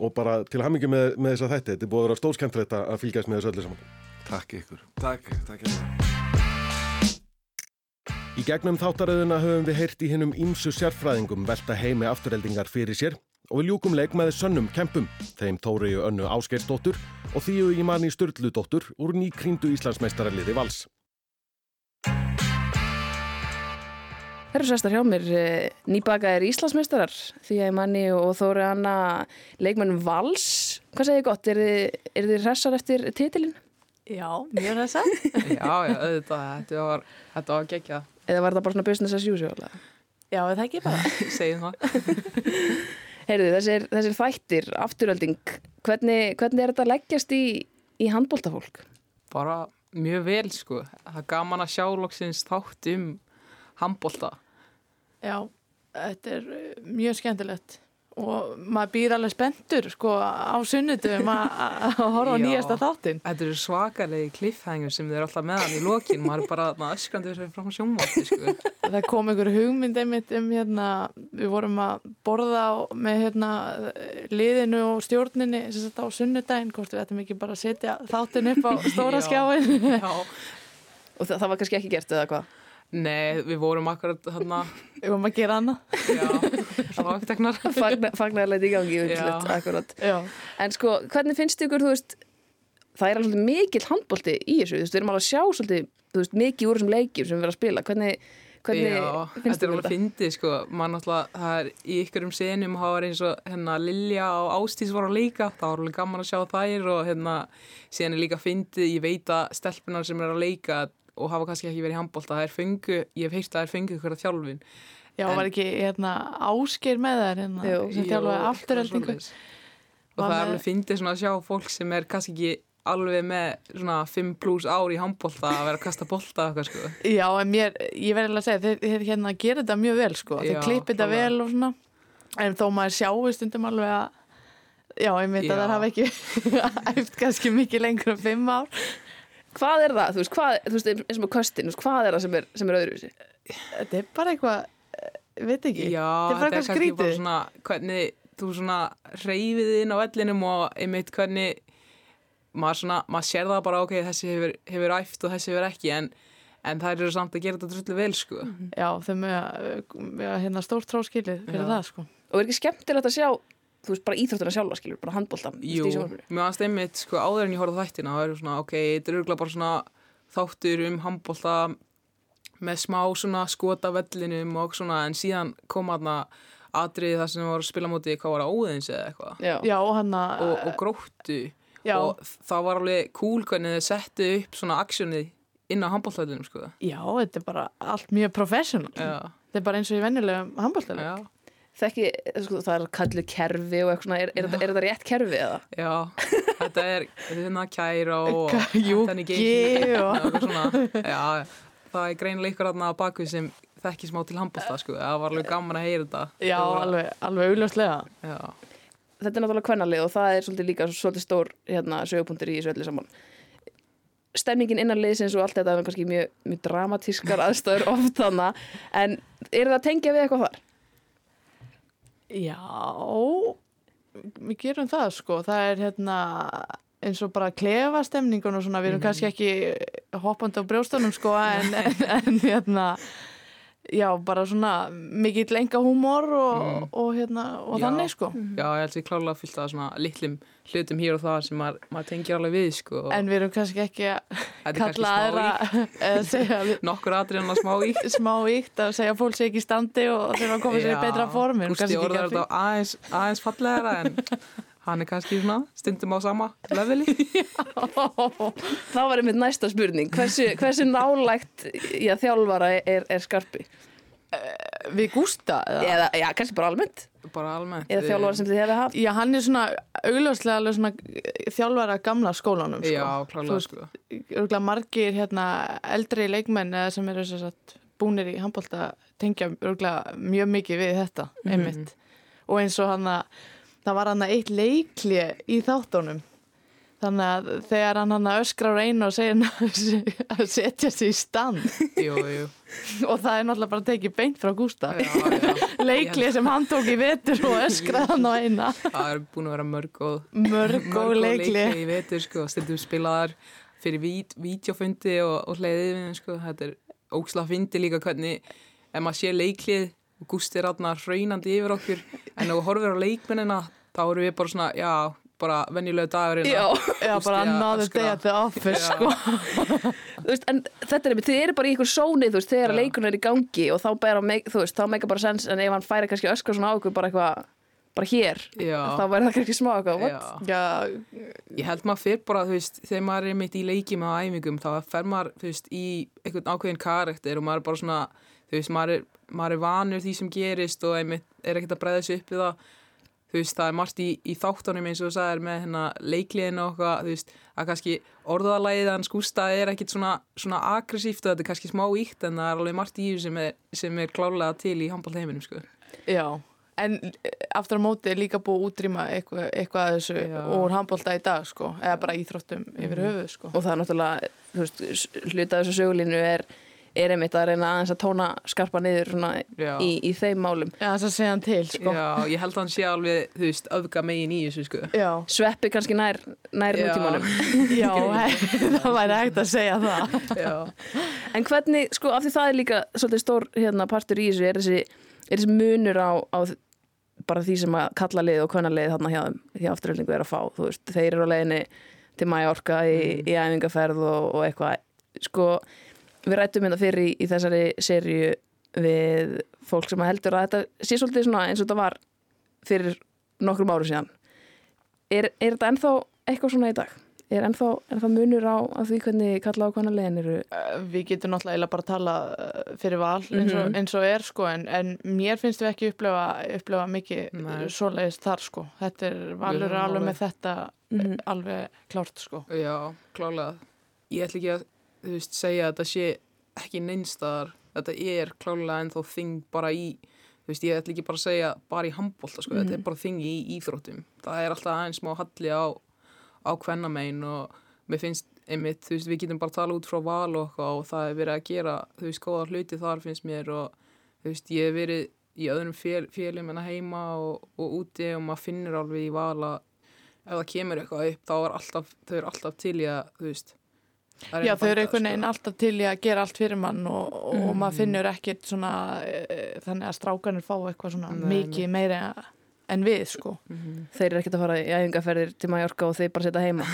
[SPEAKER 2] Og bara til hamingi með, með þessa þætti. Þetta er búið að vera stóðskemmtilegt að að fylgjast með þessu öllu saman.
[SPEAKER 5] Takk ykkur.
[SPEAKER 7] Takk, takk hérna
[SPEAKER 2] Í gegnum þáttaröðuna höfum við heyrt í hinnum ímsu sérfræðingum velta heimi afturheldingar fyrir sér og við ljúkum leik með sönnum kempum, þeim Tóriu önnu Ásgeirsdóttur og þýju í manni Sturludóttur úr nýkrýndu Íslandsmeistaraliði Vals.
[SPEAKER 4] Það eru sestar hjá mér eh, nýbakaðir Íslandsmeistarar því að manni og Þóri Anna leikmenn Vals. Hvað segir gott? Er þið, er þið hressar eftir titilin?
[SPEAKER 6] Já, mjög þess að.
[SPEAKER 9] Já, já, auðvitað, þetta var, þetta var geggjað,
[SPEAKER 4] Eða var það bara svona business as usual?
[SPEAKER 6] Já, er það ekki bara.
[SPEAKER 9] segjum það.
[SPEAKER 4] Heyrðu, þessir, þessir þættir, afturölding, hvernig, hvernig er þetta leggjast í, í handbóltafólk?
[SPEAKER 9] Bara mjög vel, sko. Það er gaman að sjá loksins þátt um handbolta.
[SPEAKER 6] Já, þetta er uh, mjög skemmtilegt og maður býr alveg spenntur sko á sunnutum að horfa
[SPEAKER 9] Já.
[SPEAKER 6] nýjasta þáttin.
[SPEAKER 9] Þetta eru svakalegi kliffhengur sem eru alltaf með hann í lokin. Maður er bara þarna öskrandi fyrir frá sjónvarti, sko.
[SPEAKER 6] Það kom einhver hugmynd einmitt um hérna, við vorum að borða með hérna liðinu og stjórninni sem sagt á sunnudaginn, hvort við ættum ekki bara að setja þáttin upp á stóra
[SPEAKER 9] Já.
[SPEAKER 6] skjáin.
[SPEAKER 9] Já.
[SPEAKER 4] Og það, það var kannski ekki gert eða hvað?
[SPEAKER 9] Nei, við vorum akkurat þarna,
[SPEAKER 6] Við vorum að gera annað.
[SPEAKER 9] Já, það var ekkert eknar.
[SPEAKER 4] Fagna, Fagnarlega í gangi.
[SPEAKER 9] Já.
[SPEAKER 4] En sko, hvernig finnst ykkur, veist, það er alveg mikill handbólti í þessu, veist, við erum alveg að sjá svolítið, mikið úr þessum leikjum sem við erum að spila, hvernig, hvernig
[SPEAKER 9] Já,
[SPEAKER 4] finnst
[SPEAKER 9] þetta er
[SPEAKER 4] ykkur
[SPEAKER 9] alveg fyndið sko, maður náttúrulega, það er í ykkurum senum hafa verið eins og hérna Lilja og Ástís voru að leika, það var alveg gaman að sjá þær og hérna síðan er líka fyndið, ég veit að stelpunar sem er að leika og hafa kannski ekki verið í handbólta, það er fengu, ég hef heyrt að það er fengu ykkur að þjálfin.
[SPEAKER 6] Já,
[SPEAKER 9] En-
[SPEAKER 6] var ekki hérna ásker með þær hérna,
[SPEAKER 4] Jú.
[SPEAKER 6] sem þjálfaði afturheldingu.
[SPEAKER 9] Og það er alveg fyndið svona að sjá fólk sem er kannski ekki alveg með svona 5 pluss ár í handbólta að vera að kasta bolta eitthvað sko.
[SPEAKER 6] Já, en mér, ég verði að segja, þeir, þeir hérna gera þetta mjög vel, sko. Þeir
[SPEAKER 9] Já,
[SPEAKER 6] klippi þetta vel og svona. En þó maður sjáu stundum alveg að, já, ég veit að það hafa ekki æft kannski mikið lengur en fimm ár.
[SPEAKER 4] Hvað er það, þú veist, hvað, þú veist, eins og með veist, hvað er það sem er, sem er öðruvísi?
[SPEAKER 6] Þetta er bara eitthvað, veit ekki.
[SPEAKER 9] Já,
[SPEAKER 6] þetta er bara
[SPEAKER 9] kannski bara
[SPEAKER 6] skrítið.
[SPEAKER 9] svona hvernig þú svona reyfið inn á vellinum og einmitt hvernig maður svona, maður sér það bara ok, þessi hefur, hefur æft og þessi hefur ekki en, en þær eru samt að gera þetta drullu vel sko.
[SPEAKER 6] Já, þau með hérna stórt tróskilið fyrir
[SPEAKER 9] Já.
[SPEAKER 6] það, sko.
[SPEAKER 4] Og er ekki skemmtilegt að sjá, þú veist, bara íþróttuna sjálfa, skilur, bara handbólta,
[SPEAKER 9] Jú, mér aðast einmitt sko áður en ég horfði á þættina það eru svona ok, þetta er örgulega bara svona þáttur um handbólta með smá svona skota vellinum og svona en síðan kom aðna atriði þar sem voru að spila móti hvað var það óðins eða eitthvað
[SPEAKER 4] Já.
[SPEAKER 6] Já, og hann að,
[SPEAKER 9] og, og gróttu
[SPEAKER 6] já,
[SPEAKER 9] og það var alveg cool hvernig þau settu upp svona aksjónið inn á handbóltæðinum sko.
[SPEAKER 6] já, þetta er bara allt mjög professional.
[SPEAKER 9] Já,
[SPEAKER 6] Þetta er bara eins og í venjulegum handbóltaleg.
[SPEAKER 9] já,
[SPEAKER 4] Þekki, sko, það er kallu kerfi og eitthvað svona, er, er, þetta- er þetta rétt kerfi eða?
[SPEAKER 9] já, þetta er þetta er hérna kæra og
[SPEAKER 6] Júki og-
[SPEAKER 9] og eitthvað svona, já, það er greinilega ykkur aðna á baku sem þekki smá til handbólta sko. það var alveg gaman að heyra þetta
[SPEAKER 6] Já,
[SPEAKER 9] var-
[SPEAKER 6] alveg, alveg
[SPEAKER 9] já,
[SPEAKER 4] Þetta er náttúrulega kvennalið og það er svolítið líka svolítið stór hérna, sögupunktur í þessu öllu saman. Stemningin innan liðsins og allt þetta er kannski mjög, mjög dramatískar aðstæður oft þannig, en er það að tengja við eitthvað þar?
[SPEAKER 6] Já, við gerum það sko. Það er hérna eins og bara klefastemningun og svona, við erum kannski ekki hoppandi á brjóstunum sko, en, en, en hérna, já, bara svona mikill enga húmor og, og hérna, og
[SPEAKER 9] Já.
[SPEAKER 6] þannig sko.
[SPEAKER 9] já, ég held því klálega fyllt að svona litlum hlutum hér og það sem maður, maður tengir alveg við sko.
[SPEAKER 6] En við erum kannski ekki að kalla aðra, eða segja
[SPEAKER 9] nokkur atriðan að smá í
[SPEAKER 6] smá íkt að segja að fólk sé ekki standi og þurfa að koma sér í betra form.
[SPEAKER 9] Gústi orðar
[SPEAKER 6] að
[SPEAKER 9] þetta aðeins, aðeins fallegara en hann er kannski svona stundum á sama leveli
[SPEAKER 4] Það var einmitt næsta spurning. Hversu, hversu nálægt að þjálfara er, er skarpi?
[SPEAKER 6] Við Gústa eða?
[SPEAKER 4] Eða, já, kannski bara almennt
[SPEAKER 9] bara almennt
[SPEAKER 4] Eða þjálfara sem þið hefði haft
[SPEAKER 6] Já, hann er svona augljóslega alveg svona þjálfara gamla skólanum sko.
[SPEAKER 9] Já,
[SPEAKER 6] Þú
[SPEAKER 9] klálega
[SPEAKER 6] veist,
[SPEAKER 9] sko
[SPEAKER 6] Örgulega margir hérna eldri leikmenn eða sem eru búnir í handbólta tengja örgulega mjög mikið við þetta einmitt og eins og hann að það var hann að eitt leikli í þáttunum. Þannig að þegar hann hann öskrar einu og segir að setja sig í stand.
[SPEAKER 9] Jú, jú.
[SPEAKER 6] Og það er náttúrulega bara tekið beint frá Gústa.
[SPEAKER 9] Já, já
[SPEAKER 6] leikli sem hann tók í vetur og öskraði hann á eina.
[SPEAKER 9] Það er búin að vera mörg og
[SPEAKER 6] mörg og leikli
[SPEAKER 9] í vetur sko, stundum spilaðar fyrir vít, vítjófundi og, og hleiðið við sko, þetta er óksla fyndi líka hvernig ef maður sé leiklið og Gústi er aðna hraunandi yfir okkur en ef þú horfir á leikmennina þá erum við bara svona, já, bara venjulegu dagur
[SPEAKER 4] Já,
[SPEAKER 6] Já, bara another
[SPEAKER 9] öskra.
[SPEAKER 6] day at the office sko.
[SPEAKER 4] veist, en þetta er einmitt, þið eru bara í ykkur sóni, þú veist, þegar leikurinn er í gangi og þá bæra, þú veist, þá meika bara sens en ef hann færi kannski öskar svona á ykkur bara eitthvað bara hér,
[SPEAKER 9] Já.
[SPEAKER 4] þá væri það kannski smá eitthvað, what?
[SPEAKER 9] Já.
[SPEAKER 6] Já,
[SPEAKER 9] Ég held maður fyrir bara, þú veist, þegar maður er mitt í leikjum og æfingum, þá fer maður, þú veist, í einhvern ákveðin karakter og maður er bara svona, þú veist, maður er, maður er vanur því sem gerist og einmitt er ekkert að breyða sig upp við það. Þú veist, það er margt í, í þáttunum eins og þú sagðir með hérna leikliðinu og eitthvað, þú veist, að kannski orðalæðið hans Gústa er ekkit svona, svona aggressíft og þetta er kannski smá íkt en það er alveg margt í þessu sem er, sem er klálega til í handbóltheiminum, sko.
[SPEAKER 6] já En aftur á móti er líka búið að útrýma eitthvað, eitthvað að þessu
[SPEAKER 9] Já.
[SPEAKER 6] úr handbólta í dag sko, eða bara íþróttum yfir höfuð sko.
[SPEAKER 4] og það er náttúrulega, þú veist, hluta af þessu sögulínu er, er einmitt að reyna aðeins að tóna skarpa niður svona
[SPEAKER 9] Já.
[SPEAKER 4] í, í þeim málum.
[SPEAKER 6] Já, þess að segja hann til sko.
[SPEAKER 9] Já, ég held að hann sé alveg, þú veist, öfga megin í þessu, sko.
[SPEAKER 6] Já,
[SPEAKER 4] Sveppi kannski nær, nær
[SPEAKER 9] Já.
[SPEAKER 4] nútímanum.
[SPEAKER 6] já það væri hægt að segja það.
[SPEAKER 9] Já.
[SPEAKER 4] En hvernig, sko, af því það er líka svolítið stór hérna, partur í þessu, er þessi, er þessi munur á, á bara því sem að kalla lið og kvenna lið þarna hjá þeim, því afturhaldingu er að fá, þú veist, þeir eru á leiðinni til Mallorca í, í æfingarferð og, og eitthvað, sko, við rættum þetta fyrir í, í þessari serju við fólk sem að heldur að þetta sé svolítið svona eins og þetta var fyrir nokkrum árum síðan. Er, er þetta ennþá eitthvað svona í dag? Er ennþá, ennþá munur á, því hvernig kalla á kvenna liðin eru?
[SPEAKER 6] Eh, Við getum náttúrulega bara að tala eh, fyrir val eins og,
[SPEAKER 4] Mhm.
[SPEAKER 6] eins og er sko, en, en mér finnst við ekki upplefa, upplefa mikið
[SPEAKER 9] Nei.
[SPEAKER 6] svoleiðist þar sko. Þetta er valur alveg með þetta
[SPEAKER 4] Mhm.
[SPEAKER 6] alveg klárt sko.
[SPEAKER 9] Já, klálega. Ég ætla ekki að, þú veist, segja að þetta sé ekki neinstaðar. Þetta er klálega ennþá þing bara í, þú veist, ég ætla ekki bara að segja bara í handbólta, sko. Þetta er bara þing í íþróttum. Það er alltaf aðeins smá halli á, á kvennamein og mér finnst einmitt, þú veist, við getum bara að tala út frá val og og það er verið að gera, þú veist, góða hluti þar finnst mér og, þú veist, ég hef verið í öðrum fél, félum en að heima og, og úti og maður finnur alveg í val að ef það kemur eitthvað upp þá er alltaf, þau eru alltaf til í að, þú veist
[SPEAKER 6] Já, þau eru einhvern veginn
[SPEAKER 9] sko.
[SPEAKER 6] alltaf til í að gera allt fyrir mann og, og
[SPEAKER 9] Mm.
[SPEAKER 6] maður finnur ekkert svona e, þannig að strákanir fá eitthvað svona
[SPEAKER 9] Nei,
[SPEAKER 6] mikið meira en við sko.
[SPEAKER 4] Þeir eru ekkert að fara í æfingarferðir til Mallorca og þeir bara setja heima.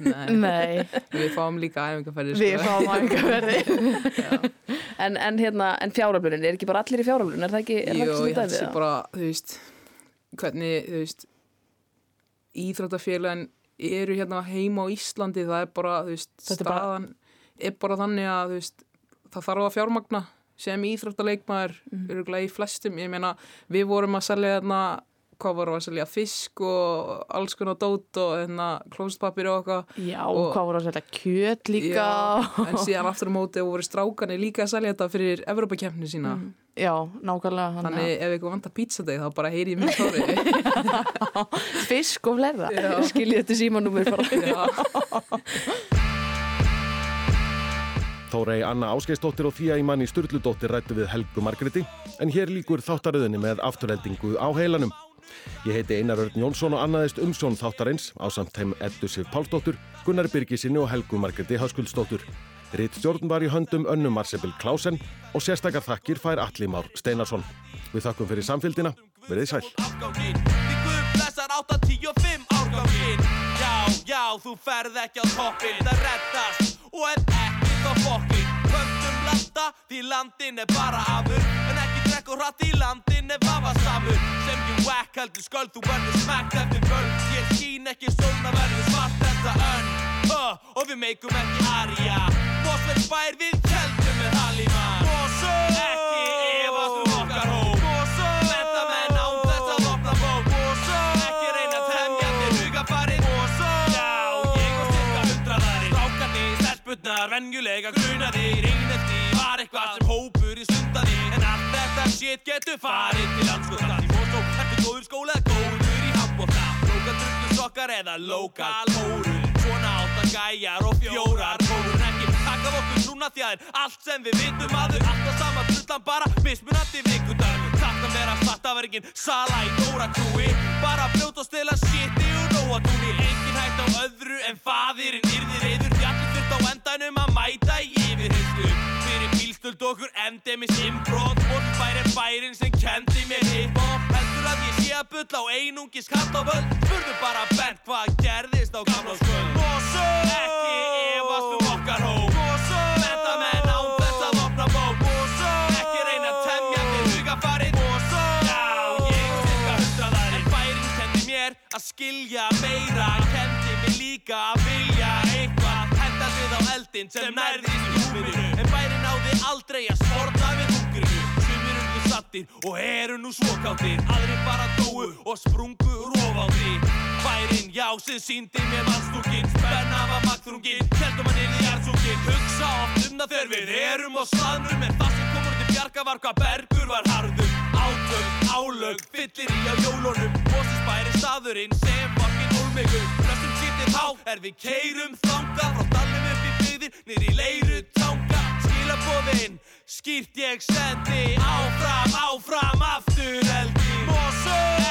[SPEAKER 9] Nei,
[SPEAKER 6] Nei,
[SPEAKER 9] við fáum líka æfingarferðir
[SPEAKER 6] við
[SPEAKER 9] sko.
[SPEAKER 6] fáum æfingarverði.
[SPEAKER 4] En, en, hérna, en fjáraflunin, er ekki bara allir í fjáraflun? Er það ekki, er það
[SPEAKER 9] Jú,
[SPEAKER 4] ekki
[SPEAKER 9] ég
[SPEAKER 4] svona
[SPEAKER 9] held sér bara, þú veist hvernig, þú veist íþróttafélagin eru hérna heima á Íslandi það er bara, þú veist,
[SPEAKER 6] Þetta er bara-
[SPEAKER 9] staðan er bara þannig að, þú veist það þarf að fjármagna sem íþróttaleikmaður
[SPEAKER 6] Mhm.
[SPEAKER 9] mm. eru í flestum, ég meina við vorum að selja hérna hvað vorum að selja, fisk og alls konar dót og hérna klóstpapir og eitthvað
[SPEAKER 6] Já,
[SPEAKER 9] Og-
[SPEAKER 6] hvað voru að setja kjöt líka.
[SPEAKER 9] Já, en síðan aftur á móti voru strákanir líka að selja þetta fyrir Evrópakefni sína
[SPEAKER 6] Já, nákvæmlega.
[SPEAKER 9] þannig ef eitthvað vantar pizzadeg þá bara heyri ég mér stóri
[SPEAKER 6] fisk og fleira.
[SPEAKER 4] Skiljið þetta símanúmur.
[SPEAKER 2] Þórei Anna Ásgeistóttir og Þía Ímanni Sturludóttir rættu við Helgu Margreti en hér líkur þáttaröðinni með afturheldingu á heilanum. Ég heiti Einar Örn Jónsson og annaðist umsjón þáttarins á samt heim Eddu Sif Pálsdóttur, Gunnar Birgisinni og Helgu Margreti Háskuldsdóttur. Ritt stjórn var í höndum Önnu Marsebil Klásen og sérstakar þakkir fær Atli Már Steinarsson. Við þakkum fyrir samfélgina, verið sæl.
[SPEAKER 3] afganginn Því Guð blessar 8-10-5 árganginn. Já, já, þú ferð ekki á toppinn Það reddast og ef ekki þá fokkin Kvöndum landa því landin er bara afur En ekki drekk og hratt í landin er vafasamur. Sem ég whack heldur sköld Þú verður smækt eftir völd Ég skín ekki sólna verður svart þetta önn. Uh, Og við meikum ekki aria Mosfells bær við tjaldum með halima. Mosfell Ekki efast um okkar hó Mosfell Menta menn án þess að opna bók. Mosfell Ekki reyna að temja til hugabarinn Mosfell Já, ég og cirka hundraðarinn. Rákarni, stelpunnar, venjulega grunaði Reynelti var eitthvað sem hópur í sundaði. En allt þetta shit getur farið til anskottan Í Mosfell ertu góður skóla, góður í handbóta Lóka trullu sokkar eða lokal hórun Svona átt að gæjar og fjórar hórun Taka af okkur núna er allt sem við vitum aður Alltaf sama drullan bara mismunandi vikundar Takk að vera slattavergin sala í Dóra krúi Bara brjóta og stela shiti og nóa túni Engin hægt á öðru en faðirinn yrði reyður Því allir þurft á endanum að mæta í yfirheyrslu. Fyrir bílstöld okkur endemis imbrot Morfbær er bærin sem kendi mér hip-hop. Heldur að ég sé að bulla á einungis katt á völd. Spurðu bara Bent hvað gerðist á gamla skuld Ekki efast um að skilja meira Kendi mér líka að vilja eitthvað. Henda við á eldin sem nærðist í húminu En bærin náði aldrei að sporta við hungrinu Sumir urðu sattir og eru nú svokáttir Aðrir bara dóu og sprungu rófátti Bærin, já, sem síndi mér mannstúkin Spenna var magþrungin, heldum að nýrði jarðsúkin Hugsa oft um það þegar við erum á staðnum. En það sem komur til bjarga var hvað bergur var harður. Átök, álög, fyllir í á jólunum staðurinn sem fokkin ólmegu Flestum sýttir há er við keirum þanga Frá dalum upp í byggðir, niður í leiru tanga. Skilabóðinn, skýrt ég sendi Áfram, áfram, aftur eldi